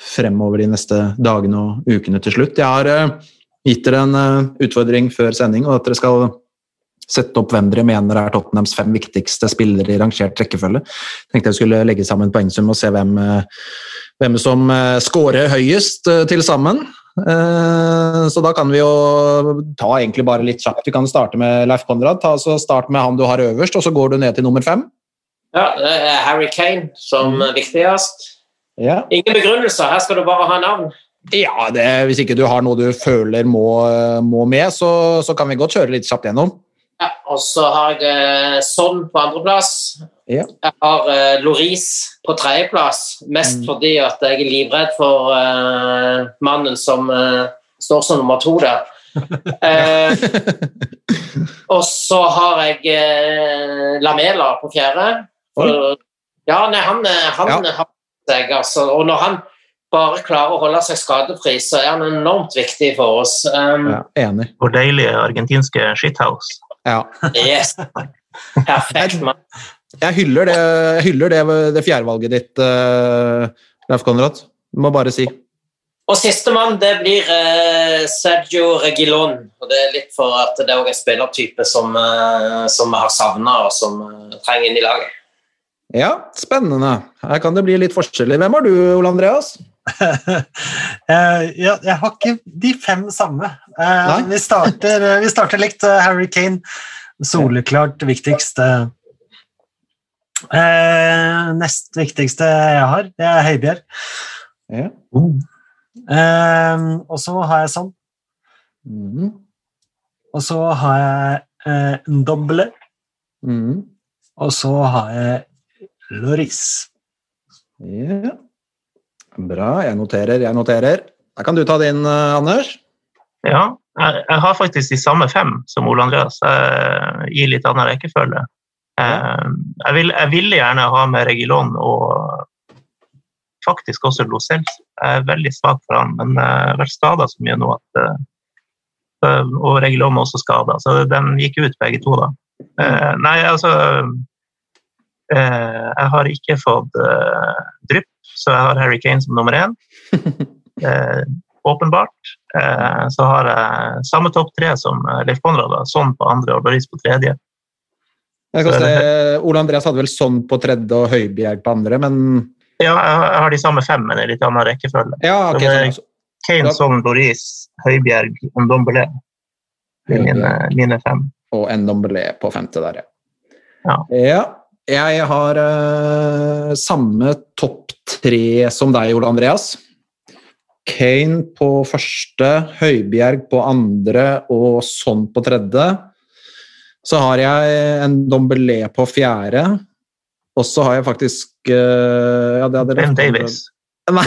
Speaker 3: fremover de neste dagene og ukene til slutt. Jeg har eh, gitt dere en utfordring før sending, og at dere skal sette opp hvem dere mener er Tottenhams fem viktigste spillere i rangert rekkefølge. Tenkte jeg skulle legge sammen poengsum og se hvem, eh, hvem som eh, scorer høyest eh, til sammen. Så da kan vi jo ta egentlig bare litt kjapt. Vi kan starte med Leif Konrad. Ta, så start med han du har øverst, og så går du ned til nummer fem.
Speaker 2: Ja, det er Harry Kane som
Speaker 3: Mm.
Speaker 2: viktigst.
Speaker 3: Ja,
Speaker 2: Ingen begrunnelser, her skal du bare ha navn.
Speaker 3: ja det, Hvis ikke du har noe du føler må, må med, så, så kan vi godt kjøre litt kjapt gjennom.
Speaker 2: Ja, og så har jeg Sonn Son på andreplass.
Speaker 3: Ja.
Speaker 2: Jeg har eh, Loris på tredjeplass, mest
Speaker 3: Mm.
Speaker 2: fordi at jeg er livredd for uh, mannen som uh, står som nummer to der. [LAUGHS] uh, og så har jeg eh, Lamela på fjerde. For, ja, nei, han, eh, han
Speaker 3: Ja.
Speaker 2: har seg, altså. Og når han bare klarer å holde seg skadefri, så er han enormt viktig for oss. Um,
Speaker 3: Ja, enig.
Speaker 4: Vår deilige argentinske shithouse.
Speaker 3: Ja.
Speaker 2: Yes. Perfekt. mann.
Speaker 3: Jeg hyller det, jeg hyller det, det fjerdevalget ditt, uh, Leif Konrad. Må bare si.
Speaker 2: Og sistemann det blir eh, Sergio Regilon. Og det er litt for at det er en spillertype som, eh, som vi har savna, og som eh, trenger inn i laget.
Speaker 3: Ja, spennende. Her kan det bli litt forskjellig. Hvem har du, Ole Andreas? [LAUGHS]
Speaker 5: Eh, ja, jeg har ikke de fem samme. Eh, vi, starter, vi starter likt. eh, Harry Kane, soleklart viktigste. Eh, nest viktigste jeg har, det er Høibjerg.
Speaker 3: Ja.
Speaker 5: Eh, og så har jeg sånn. Og så har jeg en doble.
Speaker 3: Mhm.
Speaker 5: Og så har jeg Loris.
Speaker 3: Ja. Bra, jeg noterer, jeg noterer. Da kan du ta din, eh, Anders.
Speaker 4: Ja, jeg, jeg har faktisk de samme fem som Ole Andreas. Jeg gir litt annen rekkefølge. Eh, Jeg, vil, jeg ville gjerne ha med Regilon og faktisk også Lo Celso. Jeg er veldig svak for han, men jeg har vært skada så mye nå at eh, Og Regilon er også skada, så den gikk ut begge to, da. Eh, Nei, altså eh, Jeg har ikke fått eh, drypp, så jeg har Harry Kane som nummer én. [LAUGHS] Eh, åpenbart. Eh, så har jeg samme topp tre som eh, Leif Konrad, da. sånn på andre og Boris på tredje.
Speaker 3: Ole Andreas hadde vel sånn på tredje og Høibjerg på andre, men
Speaker 4: Ja, jeg har de samme fem, men i litt annen rekkefølge.
Speaker 3: Ja, ok.
Speaker 4: Det er-
Speaker 3: sånn,
Speaker 4: Kane,
Speaker 3: Da-
Speaker 4: Sogn, Boris, Høibjerg Ndombele. Det er mine, mine fem.
Speaker 3: og Ndombele på femte der,
Speaker 4: Ja.
Speaker 3: ja. Jeg har uh, samme topp tre som deg, Ole Andreas. Kane på første, Høibjerg på andre og Sånn på tredje. Så har jeg en Dombelé på fjerde, og så har jeg faktisk uh, ja, det hadde
Speaker 4: Ben Davies. [LAUGHS]
Speaker 3: Nei!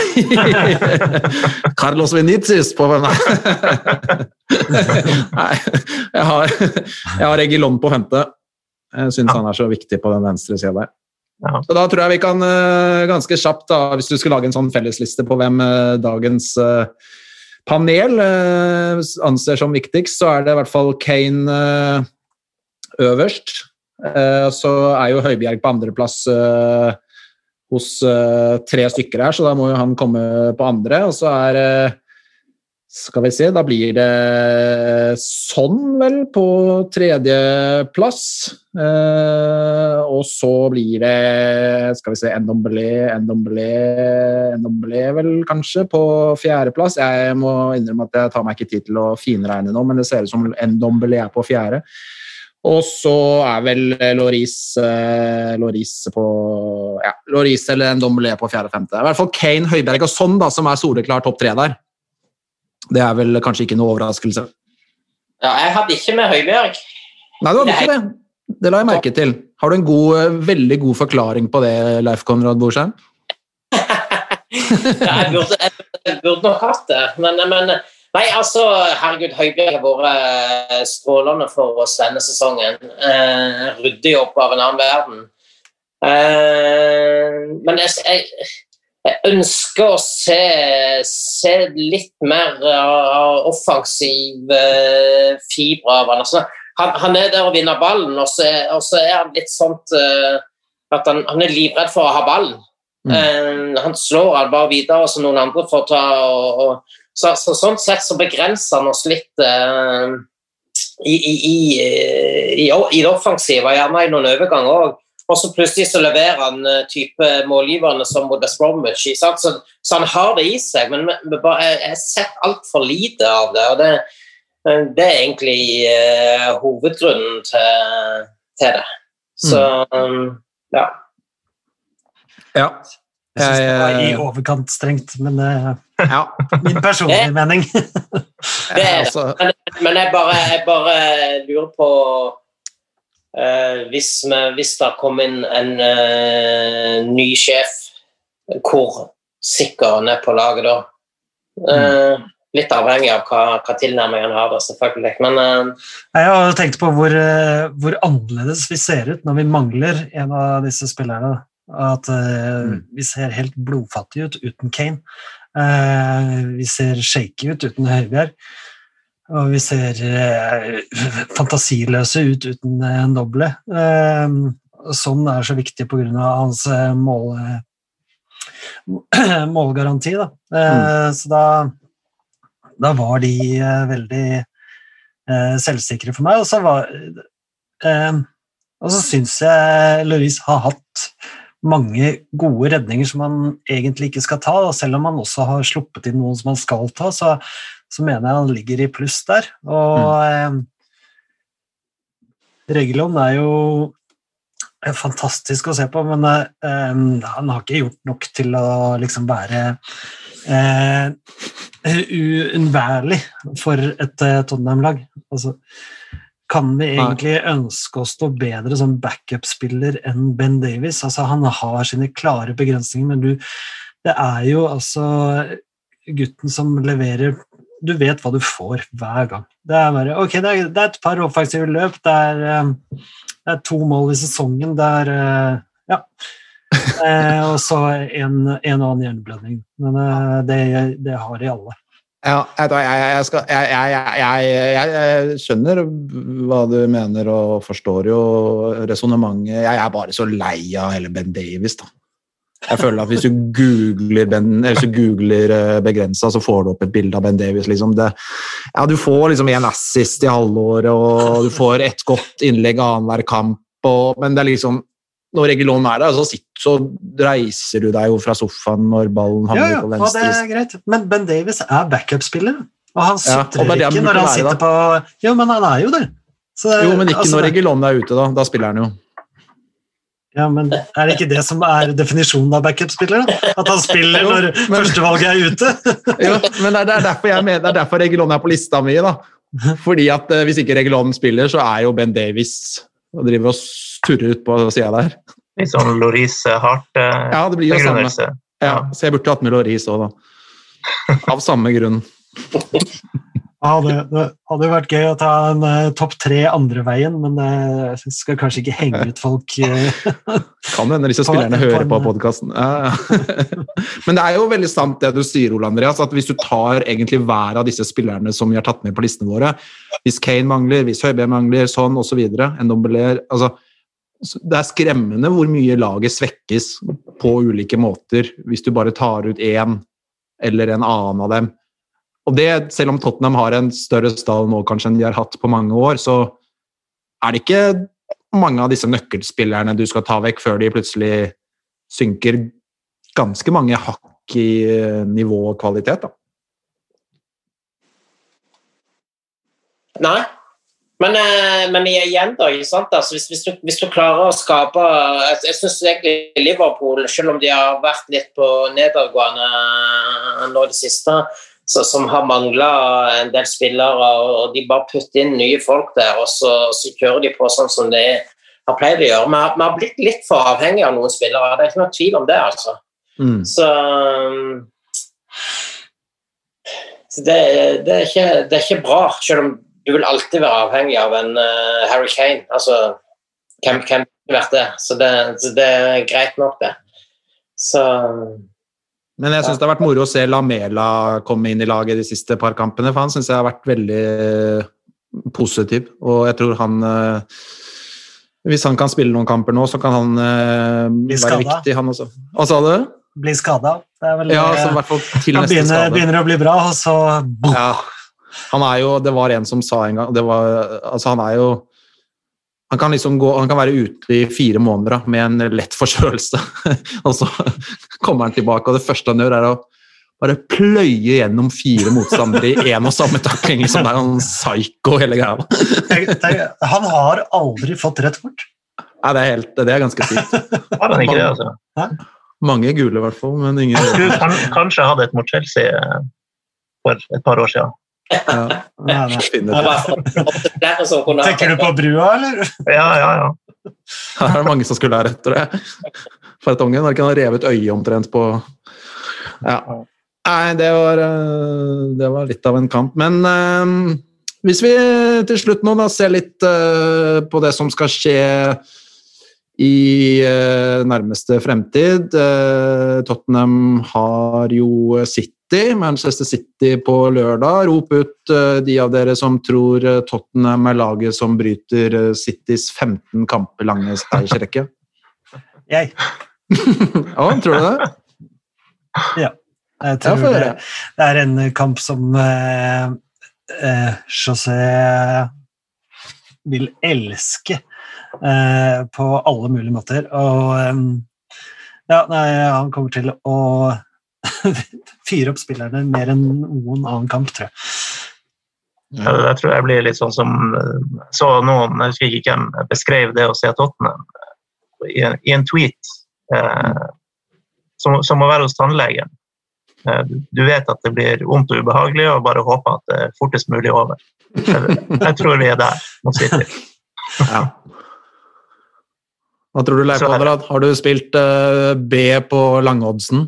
Speaker 3: [LAUGHS] Carlos Venitius på Nei, [LAUGHS] Nei jeg har, jeg har Egilon på femte. Jeg syns
Speaker 4: Ja.
Speaker 3: han er så viktig på den venstre sida der.
Speaker 4: Ja.
Speaker 3: Så da tror jeg vi kan eh, ganske kjapt, da, hvis du skulle lage en sånn fellesliste på hvem eh, dagens eh, panel anser som viktigst, så er det i hvert fall Kane øverst. Så er jo Høibjerg på andreplass hos tre stykker her, så da må jo han komme på andre. Og så er Skal vi se, da blir det sånn, vel, på tredjeplass. Eh, og så blir det Skal vi se, Ndombele, Ndombele, Ndombele vel kanskje på fjerdeplass. Jeg må innrømme at jeg tar meg ikke tid til å finregne nå, men det ser ut som Ndombele er på fjerde. Og så er vel Loris, eh, på ja, Loris eller Ndombele på fjerde-femte. I hvert fall Kane, Høiberg og Sonn, da, som er soleklar topp tre der. Det er vel kanskje ikke noe overraskelse.
Speaker 2: Ja, jeg hadde ikke med Høibjørg.
Speaker 3: Nei, du hadde ikke det. Det la jeg merke til. Har du en god, eh, veldig god forklaring på det, Leif Konrad Borsheim? [LAUGHS]
Speaker 2: Ja, jeg, burde, jeg, burde nok hatt det. Men, men Nei, altså, herregud, Høibjørg har vært eh, strålende for oss denne sesongen. Eh, ryddig opp av en annen verden. Eh, men jeg, jeg ønsker å se, se litt mer av offensiv eh, fiber av han. Altså, han. Han er der og vinner ballen, og så, er- og så er han litt sånn at han, han er livredd for å ha ballen. Eh, han slår han bare videre, så noen andre får ta og, og så, så Sånn sett så begrenser han oss litt uh, i, i, i, i, i det offensive, gjerne i noen overganger òg. Og så plutselig så leverer han eh, type målgiverne som mot West Bromwich. Så, så han har det i seg, men vi- vi bare, jeg har sett altfor lite av det. og det, eh, det er egentlig uh, hovedgrunnen til, til det. Så um, ja.
Speaker 3: Ja.
Speaker 5: Jeg syns det var i overkant strengt, men er
Speaker 3: ja. [LAUGHS]
Speaker 5: min personlige mening.
Speaker 2: Det er det.
Speaker 3: Altså,
Speaker 2: Men jeg bare, jeg bare lurer på eh, hvis, vi, hvis det kom inn en eh, ny sjef, hvor sikker han er på laget da? Eh, litt avhengig av hva, hva tilnærming han har, da, selvfølgelig. Men eh,
Speaker 5: Jeg har tenkt på hvor, eh, hvor annerledes vi ser ut når vi mangler en av disse spillerne. At eh, vi ser helt blodfattige ut uten Kane. Eh, vi ser shaky ut uten Høibjerg. Og vi ser eh, fantasiløse ut uten eh, en doble. Eh, sånn er så viktig pga. hans eh, mål, [CLEARS THROAT] målgaranti. Da. Eh, Så da, da var de eh, veldig eh, selvsikre for meg. Og så, var, eh, og så syns jeg Louise har hatt mange gode redninger som han egentlig ikke skal ta. Og selv om han også har sluppet inn noen som han skal ta, så, så mener jeg han ligger i pluss der. Og eh, Regulon er jo er fantastisk å se på, men eh, han har ikke gjort nok til å liksom være eh, uunnværlig for et eh, Tottenham-lag. Altså, kan vi egentlig ønske oss noe bedre som backup-spiller enn Ben Davies? Altså, han har sine klare begrensninger, men du, det er jo altså gutten som leverer Du vet hva du får hver gang. Det er bare Ok, det er, det er et par offensive løp, det er, eh, det er to mål i sesongen, det er eh, Ja. [LAUGHS] Eh, og så en, en og annen hjerneblødning. Men det, det har de alle.
Speaker 3: Ja, jeg, skal, jeg, jeg, jeg, skjønner hva du mener og forstår jo resonnementet. Jeg er bare så lei av hele Ben Davies, da. Jeg føler at hvis du googler, ben, hvis du googler begrensa, så får du opp et bilde av Ben Davies. Liksom. Det, ja, du får liksom en assist i halvåret, og du får et godt innlegg annenhver kamp, og, men det er liksom når Regulon er der, så, sitter, så reiser du deg jo fra sofaen når ballen
Speaker 5: Ja,
Speaker 3: havner
Speaker 5: ja,
Speaker 3: på
Speaker 5: og det
Speaker 3: venstre.
Speaker 5: er greit. Men Ben Davis er backup-spiller. Og han
Speaker 3: Ja,
Speaker 5: sutrer
Speaker 3: det er det han
Speaker 5: ikke når han sitter på Jo, men han er jo det. Så det-
Speaker 3: Jo, men ikke
Speaker 5: altså,
Speaker 3: når
Speaker 5: det-
Speaker 3: Regulon er ute, da. Da spiller han jo.
Speaker 5: Ja, men Er det ikke det som er definisjonen av backup-spiller? da? At han spiller når
Speaker 3: men-
Speaker 5: førstevalget er ute?
Speaker 3: Jo, men det er, er derfor jeg mener, det er derfor Regulon er på lista mi. da. Fordi at eh, Hvis ikke Regulon spiller, så er jo Ben Davies og driver og surrer ut på sida der.
Speaker 4: Litt sånn Loris Hart-begrunnelse.
Speaker 3: Ja, det blir jo samme. Ja, så jeg burde hatt med Loris òg, da. Av samme grunn.
Speaker 5: Ja, det, det hadde vært gøy å ta en uh, topp tre andre veien, men uh, jeg skal kanskje ikke henge ut folk. Uh, [LAUGHS]
Speaker 3: Kan hende disse spillerne hører på podkasten. Ja, ja. [LAUGHS] Men det er jo veldig sant det du sier, Ole Andreas, at hvis du tar egentlig hver av disse spillerne som vi har tatt med på listene våre, hvis Kane mangler, hvis Høibjerg mangler, sånn osv., så altså, Det er skremmende hvor mye laget svekkes på ulike måter hvis du bare tar ut én eller en annen av dem. Og det, selv om Tottenham har en større stall nå kanskje enn de har hatt på mange år, så er det ikke mange av disse nøkkelspillerne du skal ta vekk før de plutselig synker ganske mange hakk i eh, nivå og kvalitet. Da.
Speaker 2: Nei. Men, eh, men igjen, da. Altså, hvis, hvis, du, hvis du klarer å skape Jeg, jeg syns egentlig Liverpool, selv om de har vært litt på nedadgående nå det siste, så, som har mangla en del spillere, og de bare putter inn nye folk der, og så, så kjører de på sånn som de har pleid å gjøre. Vi har, vi har blitt litt for avhengige av noen spillere, det er ikke noe tvil om det, altså.
Speaker 3: Mm.
Speaker 2: Så, så det, det, er ikke, det er ikke bra, selv om du vil alltid være avhengig av en uh, Harry Kane. Altså, hvem hvem vært det? Så det, så det er greit nok, det. Så
Speaker 3: Men jeg syns det har vært moro å se Lamela komme inn i laget de siste par kampene, for han syns jeg har vært veldig eh, positiv. Og jeg tror han eh, Hvis han kan spille noen kamper nå, så kan han eh,
Speaker 5: Bli
Speaker 3: være viktig, han også. Hva sa du?
Speaker 5: Bli skada. Det er vel
Speaker 3: Ja, altså, i hvert fall til neste
Speaker 5: begynner,
Speaker 3: skade.
Speaker 5: begynner å bli bra, og så.
Speaker 3: Ja. Han er jo, det var en som sa en gang det var, altså Han er jo han kan, liksom gå, han kan være ute i fire måneder da, med en lett forkjølelse. [LAUGHS] og så kommer han tilbake, og det første han gjør, er å bare pløye gjennom fire motstandere i én og samme takling. Liksom. Det er en psycho, hele greia.
Speaker 5: Han har aldri fått rett kort.
Speaker 3: Nei, det, er helt, det er ganske sykt.
Speaker 4: Har [LAUGHS] han ikke det, altså?
Speaker 3: Mange gule, i hvert fall, men ingen
Speaker 4: kanskje hadde et mot Chelsea eh, for et par år siden.
Speaker 3: Ja,
Speaker 5: Nei, nei. [LAUGHS] Tenker du på brua, eller?
Speaker 4: Ja, ja, ja.
Speaker 3: Her er det mange som skulle ha etter det. Fartongen har ikke han revet øyet omtrent på Ja. Nei, det var, eh, det var litt av en kamp. Men eh, hvis vi til slutt nå da ser litt eh, på det som skal skje i eh, nærmeste fremtid eh, Tottenham har jo City, Manchester City på lørdag. Rop ut eh, de av dere som tror eh, Tottenham er laget som bryter eh, Citys 15 kamper lange seiersrekke. [LAUGHS]
Speaker 5: Jeg. [LAUGHS]
Speaker 3: ja, tror du det? [LAUGHS] Ja.
Speaker 5: Jeg tror
Speaker 3: få
Speaker 5: det, det er en kamp som eh, eh, José vil elske eh, på alle mulige måter. Og ja, nei, han kommer til å fyre opp spillerne mer enn noen annen kamp, tror jeg.
Speaker 4: Jeg, jeg tror jeg blir litt sånn som eh, Så noen, jeg husker ikke hvem, beskrev det å se Tottenham eh, i en, i en tweet eh, som, som å være hos tannlegen. Eh, du- vet at det blir vondt og ubehagelig, og bare håper at det er fortest mulig over. Jeg, jeg tror vi er der mot City. [LAUGHS]
Speaker 3: Ja. Hva tror du, Leif Konrad? Har du spilt eh, B på langoddsen?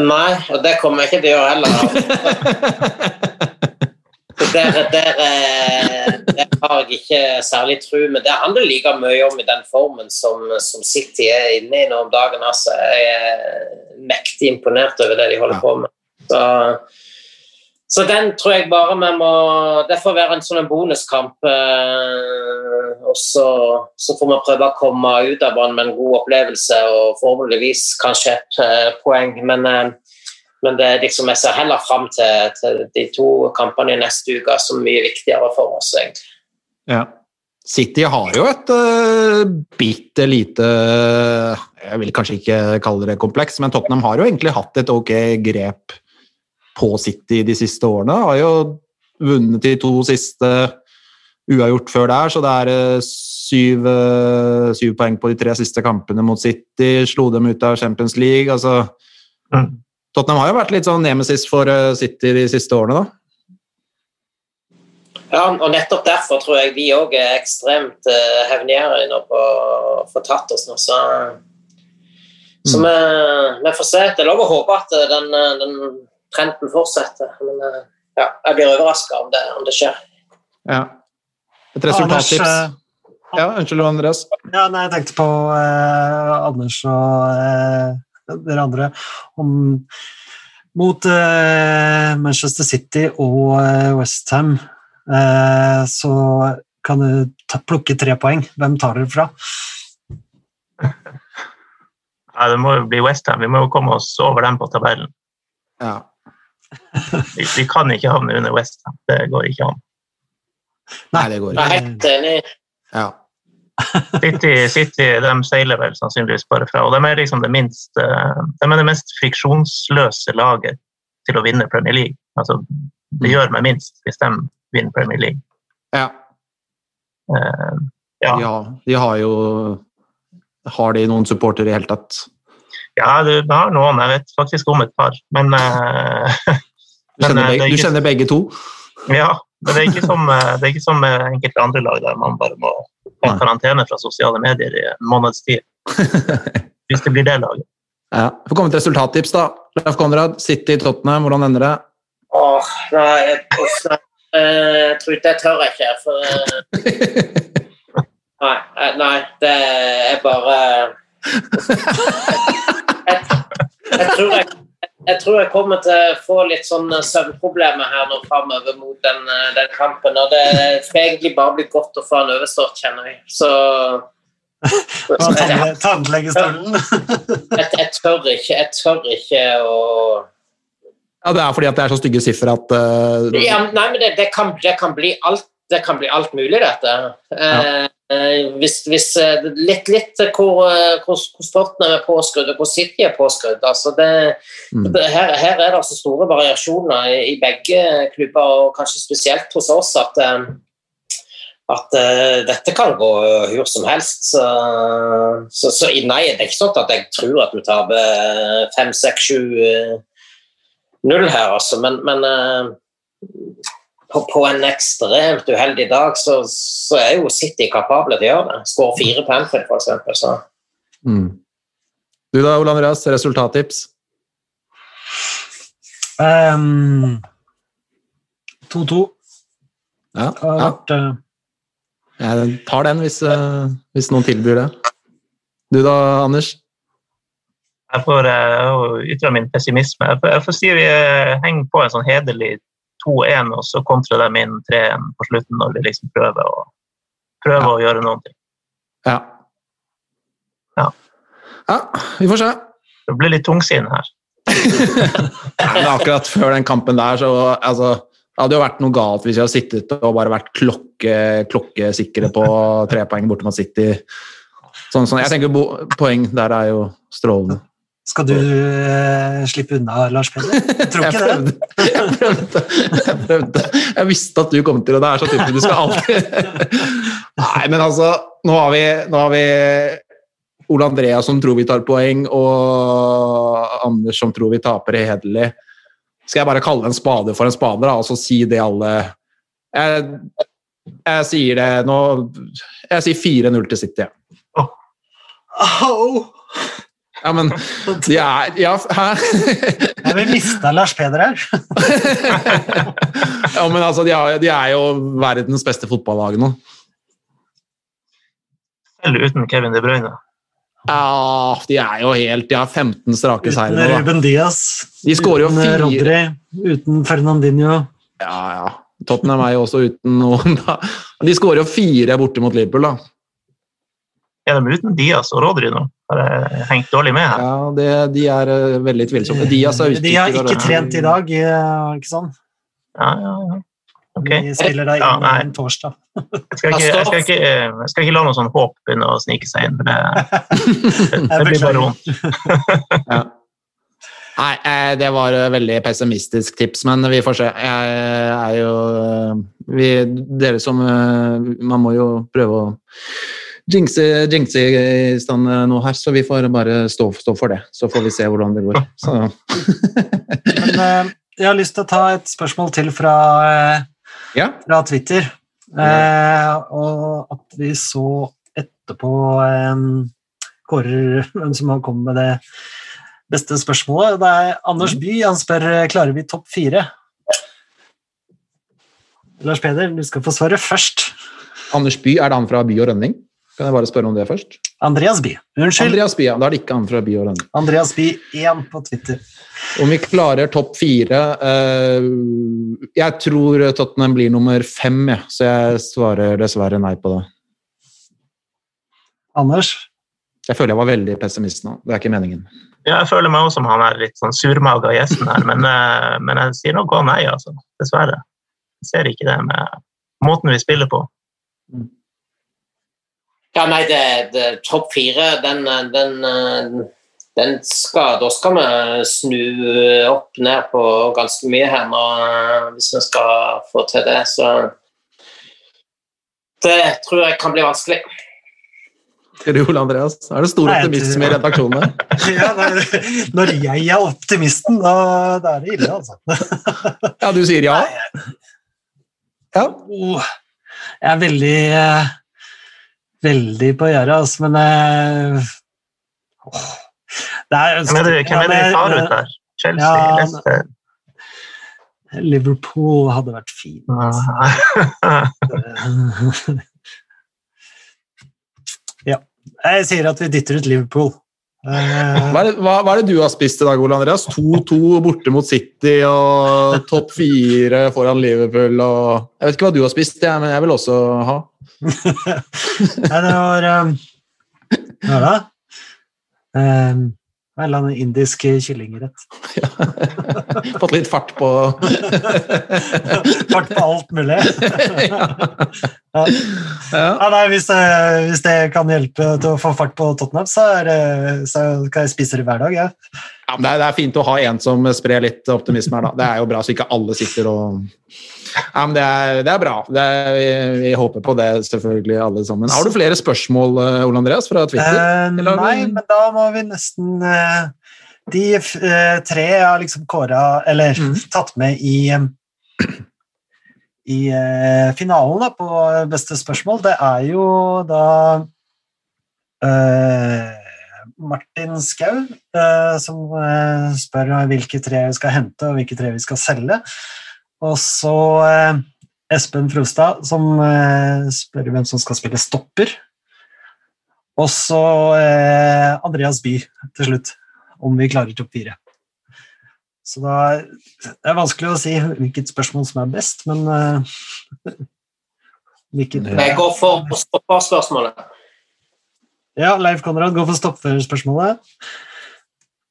Speaker 2: Nei, og det kommer jeg ikke til å gjøre heller. Der, der, eh, der har jeg ikke særlig tro, men det handler like mye om i den formen som, som City er inne i nå om dagen. Altså, jeg er mektig imponert over det de holder på med. Så, så den tror jeg bare vi må Det får være en sånn bonuskamp. Eh, og så, så får vi prøve å komme ut av den med en god opplevelse og forhåpentligvis kanskje et eh, poeng. Men, eh, men det er liksom, jeg ser heller fram til, til de to kampene i neste uke som er mye viktigere for oss. egentlig.
Speaker 3: Ja. City har jo et uh, bitte lite Jeg vil kanskje ikke kalle det kompleks, men Tottenham har jo egentlig hatt et ok grep på City de siste årene. Har jo vunnet de to siste uavgjort før der, så det er uh, syv, uh, syv, poeng på de tre siste kampene mot City. Slo dem ut av Champions League. altså mm. Tottenham har jo vært litt sånn nemesis for City de siste årene, da.
Speaker 2: Ja, og nettopp derfor tror jeg vi òg er ekstremt uh, hevngjerrige nå på å få tatt oss nå. Så, så mm. vi, vi, får se. Det er lov å håpe at eh, den, eh, den trenden fortsetter. Men uh, ja, jeg blir overraska om, om, det skjer.
Speaker 3: Ja. Et resultattips? Anders, uh, ja, unnskyld, Andreas.
Speaker 5: Ja, nei, jeg tenkte på Anders og dere andre om mot Manchester City og Westham Eh, så kan du ta, plukke tre poeng. Hvem tar dere fra? [LAUGHS]
Speaker 4: Ja, det må jo bli Westham. Vi må jo komme oss over dem på tabellen.
Speaker 3: Ja.
Speaker 4: Vi, vi, kan ikke havne under Westham. Det går ikke an.
Speaker 3: Nei, det går ikke.
Speaker 2: Helt enig.
Speaker 3: Ja.
Speaker 4: City, City de seiler vel sannsynligvis bare fra. Og de er liksom det minst eh, de er det mest friksjonsløse laget til å vinne Premier League. Altså, det mm. gjør meg minst hvis de vinner Premier League.
Speaker 3: Ja.
Speaker 4: Uh, ja.
Speaker 3: ja. De har jo Har de noen supportere i hele tatt?
Speaker 4: Ja, du har noen. Jeg vet faktisk om et par, men uh, [LAUGHS]
Speaker 3: du, kjenner begge, du kjenner begge to?
Speaker 4: Ja, men det er ikke som, det er ikke som enkelte andre lag der man bare må ha karantene fra sosiale medier i en måneds tid. [LAUGHS] Hvis det blir det laget.
Speaker 3: Ja. Får komme til resultattips, da. Leif Konrad, City, Tottenham, hvordan ender det?
Speaker 2: Åh, nei, jeg, også, jeg tror det tør jeg ikke, for eh, [LAUGHS] nei, eh, nei, det er bare jeg, jeg, tror jeg, jeg, tror jeg kommer til å få litt sånn søvnproblemer her nå framover mot den, den, kampen. Og det skal egentlig bare bli godt å få den overstått, kjenner jeg. Så
Speaker 5: Tannlegestolen?
Speaker 2: jeg, jeg, tør ikke, jeg tør ikke å
Speaker 3: ja, Det er fordi at det er så stygge siffer at uh...
Speaker 2: ja, Nei, men det, det, kan, det, kan, bli alt, det kan bli alt mulig, dette. Ja. Uh, hvis, hvis, uh, litt, litt hvor, hvor, hvor Sporten er påskrudd, og hvor City er påskrudd. Altså det, mm. her, her, er det altså store variasjoner i, i, begge klubber, og kanskje spesielt hos oss. at at uh, dette kan gå hvor som helst. Så, så, så, nei, det er ikke sånn at jeg tror at du taper fem, seks, sju null her, altså. Men, men uh, på, på, en ekstremt uheldig dag så, så, er jo City kapable til å gjøre det. Skåre fire på Anfield, f.eks. Så.
Speaker 3: Mm. Du da, Ole Andreas, resultattips?
Speaker 5: 2-2. Um,
Speaker 3: ja. ja. Uh, jeg tar den hvis, uh, hvis noen tilbyr det. Du da, Anders?
Speaker 4: Jeg får uh, ytre min pessimisme. Jeg får, jeg får si vi uh, henger på en sånn hederlig 2-1, og så kontrer de inn 3-1 på slutten når vi liksom prøver å, prøver ja. å gjøre noe.
Speaker 3: Ja.
Speaker 4: ja.
Speaker 3: Ja, vi får se.
Speaker 4: Det blir litt tungsinn her. [LAUGHS]
Speaker 3: Men akkurat før den kampen der, så altså, det hadde jo vært noe galt hvis vi hadde sittet og bare vært klokke, klokkesikre på [LAUGHS] tre poeng borte mot City. Sånn, sånn. Jeg tenker Poeng der er jo strålende.
Speaker 5: Skal du uh, slippe unna, Lars Peder? [LAUGHS] Jeg tror ikke jeg
Speaker 3: det. [LAUGHS] Jeg prøvde, jeg prøvde. Jeg visste at du kom til, det. det er så typisk. Du skal alltid [LAUGHS] Nei, men altså, nå har vi, nå har vi Ole Andreas som tror vi tar poeng, og Anders som tror vi taper hederlig. Skal jeg bare kalle en spade for en spade, da, og så si det alle Jeg, jeg sier det nå Jeg sier 4-0 til City.
Speaker 5: Oh. Oh.
Speaker 3: Ja, men de er Ja, hæ?
Speaker 5: Jeg vil miste Lars Peder her. [LAUGHS]
Speaker 3: ja, men altså, de er, de er, jo verdens beste fotballag nå.
Speaker 4: Selv uten Kevin De Bruyne.
Speaker 3: Ja, de er jo helt De har 15 strake seire
Speaker 5: nå. Uten Ruben Diaz,
Speaker 3: de skårer jo fire
Speaker 5: Rodri, uten Fernandinho.
Speaker 3: Ja, ja. Tottenham er jo også uten noen, da. De skårer jo fire borte mot Liverpool, da.
Speaker 4: Er de uten Dias og Rodri nå? Har jeg hengt dårlig med her?
Speaker 3: Ja, det, de er uh, veldig tvilsomme. Dias er
Speaker 5: De har ikke trent i dag, ikke sant?
Speaker 4: Ja, ja, ja. Okay.
Speaker 5: Vi spiller deg inn
Speaker 4: ja,
Speaker 5: en torsdag.
Speaker 4: Jeg skal ikke, jeg skal ikke, jeg skal ikke la noe sånn håp begynne å snike seg inn. Det, [LAUGHS] det, blir bare vondt. [LAUGHS]
Speaker 3: Ja. Nei, eh, det var et veldig pessimistisk tips, men vi får se. Jeg er jo vi, Dere som eh, Man må jo prøve å jinxe, jinxe i stand nå her, så vi får bare stå, stå for det. Så får vi se hvordan det går. [LAUGHS]
Speaker 5: Men eh, jeg har lyst til å ta et spørsmål til fra, eh,
Speaker 3: Ja.
Speaker 5: fra Twitter. Eh, og at vi så etterpå eh, kårer hvem som har kommet med det beste spørsmålet. Det er Anders By. Han spør eh, klarer vi topp fire. Lars Peder, du skal få svare først.
Speaker 3: Anders By, er det han fra By og Rønning? Kan jeg bare spørre om det først?
Speaker 5: Andreas By. Unnskyld.
Speaker 3: Andreas By, ja. Da er det ikke han fra By og Rønning.
Speaker 5: Andreas By 1 på Twitter.
Speaker 3: Om vi klarer topp fire eh, Jeg tror Tottenham blir nummer fem, ja. så jeg svarer dessverre nei på det.
Speaker 5: Anders?
Speaker 3: Jeg føler jeg var veldig pessimist nå. Det er ikke meningen.
Speaker 4: Ja, jeg føler meg også som han er litt sånn surmaga gjesten her, men, eh, men jeg sier nok gå nei, altså. Dessverre. Jeg ser ikke det med måten vi spiller på.
Speaker 2: Ja, nei, det, det topp fire, den, den, den skal Da skal vi snu opp ned på ganske mye her nå, hvis vi skal få til det. Så det tror jeg kan bli vanskelig.
Speaker 3: Er du, Ole Andreas? Er det stor optimisme i redaksjonen? [LAUGHS]
Speaker 5: Ja, det, når jeg er optimisten, da, da er det ille, altså.
Speaker 3: Ja, du sier ja? Ja.
Speaker 5: Oh, jeg er veldig eh, Veldig på gjerdet, altså, men eh, åh, det er,
Speaker 4: Hvem er det, hvem er det vi tar ut der? Chelsea?
Speaker 5: Ja,
Speaker 4: Leicester?
Speaker 5: Liverpool hadde vært fint. [LAUGHS] ja. Jeg sier at vi dytter ut Liverpool. Eh,
Speaker 3: Hva er, det, hva, hva er det du har spist i dag, Ole Andreas? 2-2 borte mot City og topp fire foran Liverpool og Jeg vet ikke hva du har spist, jeg, men jeg vil også ha. [LAUGHS]
Speaker 5: Nei, det var um, Hva da? Um, en eller annen indisk kyllingrett. [LAUGHS]
Speaker 3: Fått litt fart på [LAUGHS]
Speaker 5: Fart på alt mulig.
Speaker 3: ja.
Speaker 5: Ja.
Speaker 3: Ja.
Speaker 5: Ja, nei, hvis, det, hvis det kan hjelpe til å få fart på Tottenham, så, er, det- så kan jeg spise det hver dag. Ja.
Speaker 3: Ja, men det, er, det er fint å ha en som sprer litt optimisme her, da. Det er jo bra, så ikke alle sitter og Ja, men det er, det er bra. Det er, vi, vi håper på det, selvfølgelig, alle sammen. Har du flere spørsmål, eh, Ole Andreas, fra Twitter?
Speaker 5: Eh, nei,
Speaker 3: vi-
Speaker 5: men da må vi nesten eh, De eh, tre jeg har liksom kåra Eller
Speaker 3: mm. [LAUGHS]
Speaker 5: tatt med i i finalen da, på beste spørsmål, det er jo da eh, Martin Skau eh, som eh, spør hvilke tre vi skal hente og hvilke tre vi skal selge. Og så eh, Espen Frostad som eh, spør hvem som skal spille stopper. Og så eh, Andreas By til slutt, om vi klarer topp fire. Så da Det er vanskelig å si hvilket spørsmål som er best, men [LAUGHS] hvilket
Speaker 2: Jeg går for stopperspørsmålet.
Speaker 5: Ja, Leif Konrad går for stopperspørsmålet.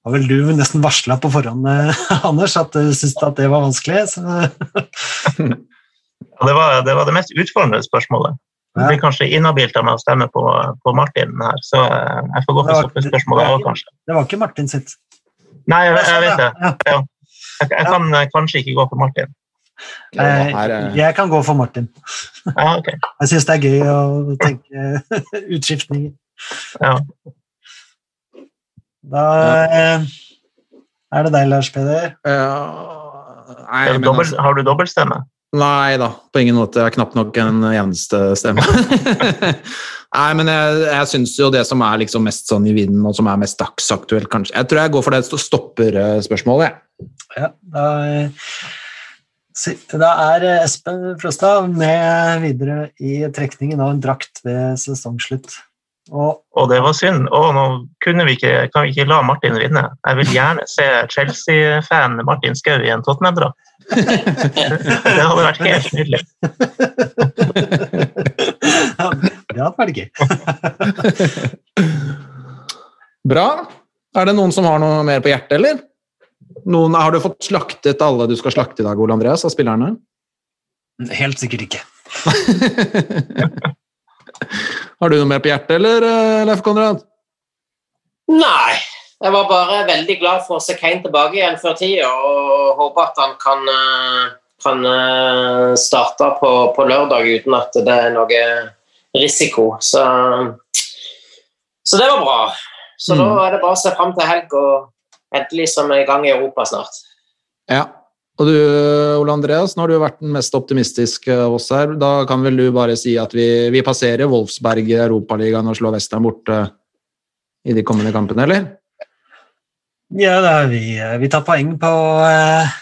Speaker 5: Har vel du nesten varsla på forhånd, eh, [LAUGHS] Anders, at du syntes at det var vanskelig? Så, [LAUGHS]
Speaker 4: det, var, det var det mest utfordrende spørsmålet. Det blir kanskje inhabilt av meg å stemme på, på Martin her, så jeg får gå for stoppespørsmålet òg, kanskje.
Speaker 5: det var ikke Martin sitt.
Speaker 4: Nei, jeg, jeg vet det.
Speaker 5: Ja.
Speaker 4: Jeg, jeg kan eh, kanskje ikke gå for Martin.
Speaker 3: Ja,
Speaker 5: Eh, Jeg kan gå for Martin.
Speaker 4: Ja, ok.
Speaker 5: Jeg syns det er gøy å tenke [LAUGHS] utskiftninger.
Speaker 4: Ja.
Speaker 5: Da eh, er det deg, Lars Peder.
Speaker 3: ja, nei,
Speaker 4: Er
Speaker 3: men
Speaker 4: dobbelt,
Speaker 3: altså-
Speaker 4: har du dobbeltstemme?
Speaker 3: Nei da, på ingen måte. Jeg har knapt nok en eneste stemme. [LAUGHS] Nei, men jeg, jeg syns jo det som er liksom mest sånn i vinden, og som er mest dagsaktuelt, kanskje Jeg tror jeg går for det stopperspørsmålet, jeg.
Speaker 5: Ja, da, eh, da er eh, Espen Frostad med videre i trekningen av en drakt ved sesongslutt. Og
Speaker 4: Og det var synd. Å, nå kunne vi ikke, kan vi ikke la Martin vinne. Jeg vil gjerne se Chelsea-fan Martin Skau i en Tottenham-drakt. [LAUGHS] Det hadde vært helt nydelig.
Speaker 5: det hadde vært gøy.
Speaker 3: Bra. Er det noen som har noe mer på hjertet, eller? Noen, har du fått slaktet alle du skal slakte i dag, Ole Andreas, av spillerne?
Speaker 5: Helt sikkert ikke. [LAUGHS]
Speaker 3: Har du noe mer på hjertet, eller, eh, Leif Konrad?
Speaker 2: Nei. Jeg var bare veldig glad for å se Kane tilbake igjen før tida, og håper at han kan, eh, kan eh, starte på, på lørdag uten at det er noe risiko. Så, så det var bra. Så
Speaker 3: Mm.
Speaker 2: da er det bare å se fram til helg, og endelig som er i gang i Europa snart.
Speaker 3: Ja. Og du, Ole Andreas, nå har du vært den mest optimistiske av oss her. Da kan vel du bare si at vi, vi passerer Wolfsberg i Europaligaen og slår Western borte i de kommende kampene, eller?
Speaker 5: Ja, da vi, vi tar poeng på eh,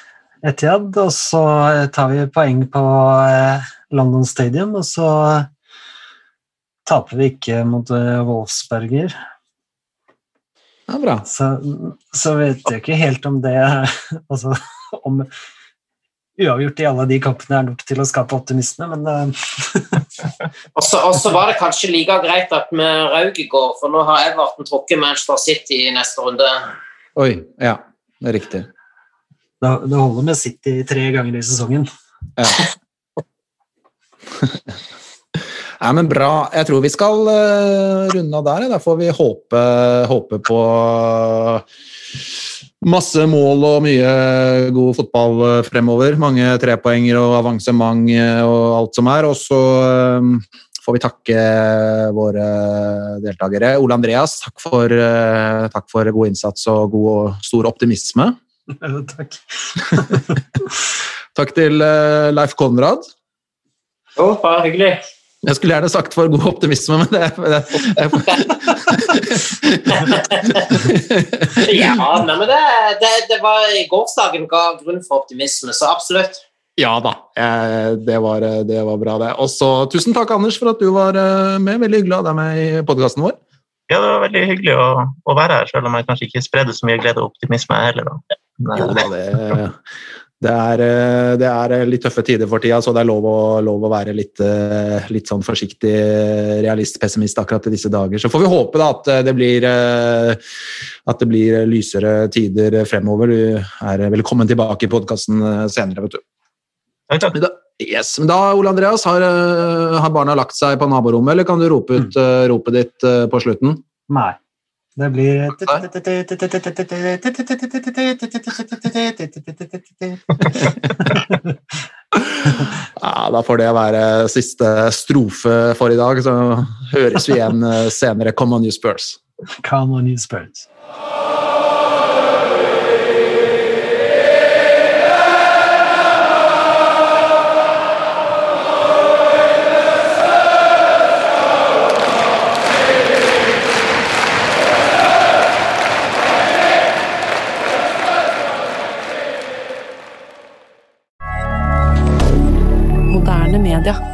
Speaker 5: Etihad, og så tar vi poeng på eh, London Stadium, og så taper vi ikke mot eh, Wolfsberger.
Speaker 3: Ja, bra.
Speaker 5: Så, så vet jeg ikke helt om det [LAUGHS] altså, [LAUGHS] Om uavgjort i alle de kampene er nok til å skape optimisme, men eh, [LAUGHS]
Speaker 2: Og så var det kanskje like greit at vi røk i går, for nå har Everton trukket Manchester City i neste runde.
Speaker 3: Oi, ja, det er riktig.
Speaker 5: det, det holder med City tre ganger i sesongen. [LAUGHS]
Speaker 3: Nei, men bra. Jeg tror vi skal eh, runde av der. Da får vi håpe, håpe på masse mål og mye god fotball eh, fremover. Mange trepoenger og avansement eh, og alt som er. Og så eh, får vi takke våre deltakere. Ole Andreas, takk for, takk for god innsats og god og stor optimisme.
Speaker 5: Takk. [LAUGHS]
Speaker 3: Takk til Leif Konrad.
Speaker 2: Jo, bare hyggelig.
Speaker 3: Jeg skulle gjerne sagt for god optimisme, men det, det,
Speaker 2: Ja, nei, men det, det, det var gårsdagen ga grunn for optimisme, så absolutt.
Speaker 3: Ja da, eh, det var, det var bra, det. Og så tusen takk, Anders, for at du var eh, med. Veldig hyggelig å ha deg med i podkasten vår.
Speaker 4: Ja, det var veldig hyggelig å, å være her, selv om jeg kanskje ikke spredde så mye glede og optimisme heller. Da. Men,
Speaker 3: Jo da, det, det, er, eh, det er litt tøffe tider for tida, så det er lov å, lov å være litt, eh, litt sånn forsiktig realist-pessimist akkurat i disse dager. Så får vi håpe da at det blir, eh, at det blir lysere tider fremover. Du er velkommen tilbake i podkasten senere, vet du.
Speaker 4: takk, takk.
Speaker 3: Da, yes, men da Ole Andreas, har, eh, har barna lagt seg på naborommet, eller kan du rope ut mm. ropet ditt eh, på slutten?
Speaker 5: Nei. Det blir [LAUGHS]
Speaker 3: Ja, Da får det være siste strofe for i dag, så høres vi igjen eh, senere. Come on, you Spurs.
Speaker 5: Come on, you Spurs.
Speaker 6: Moderne media.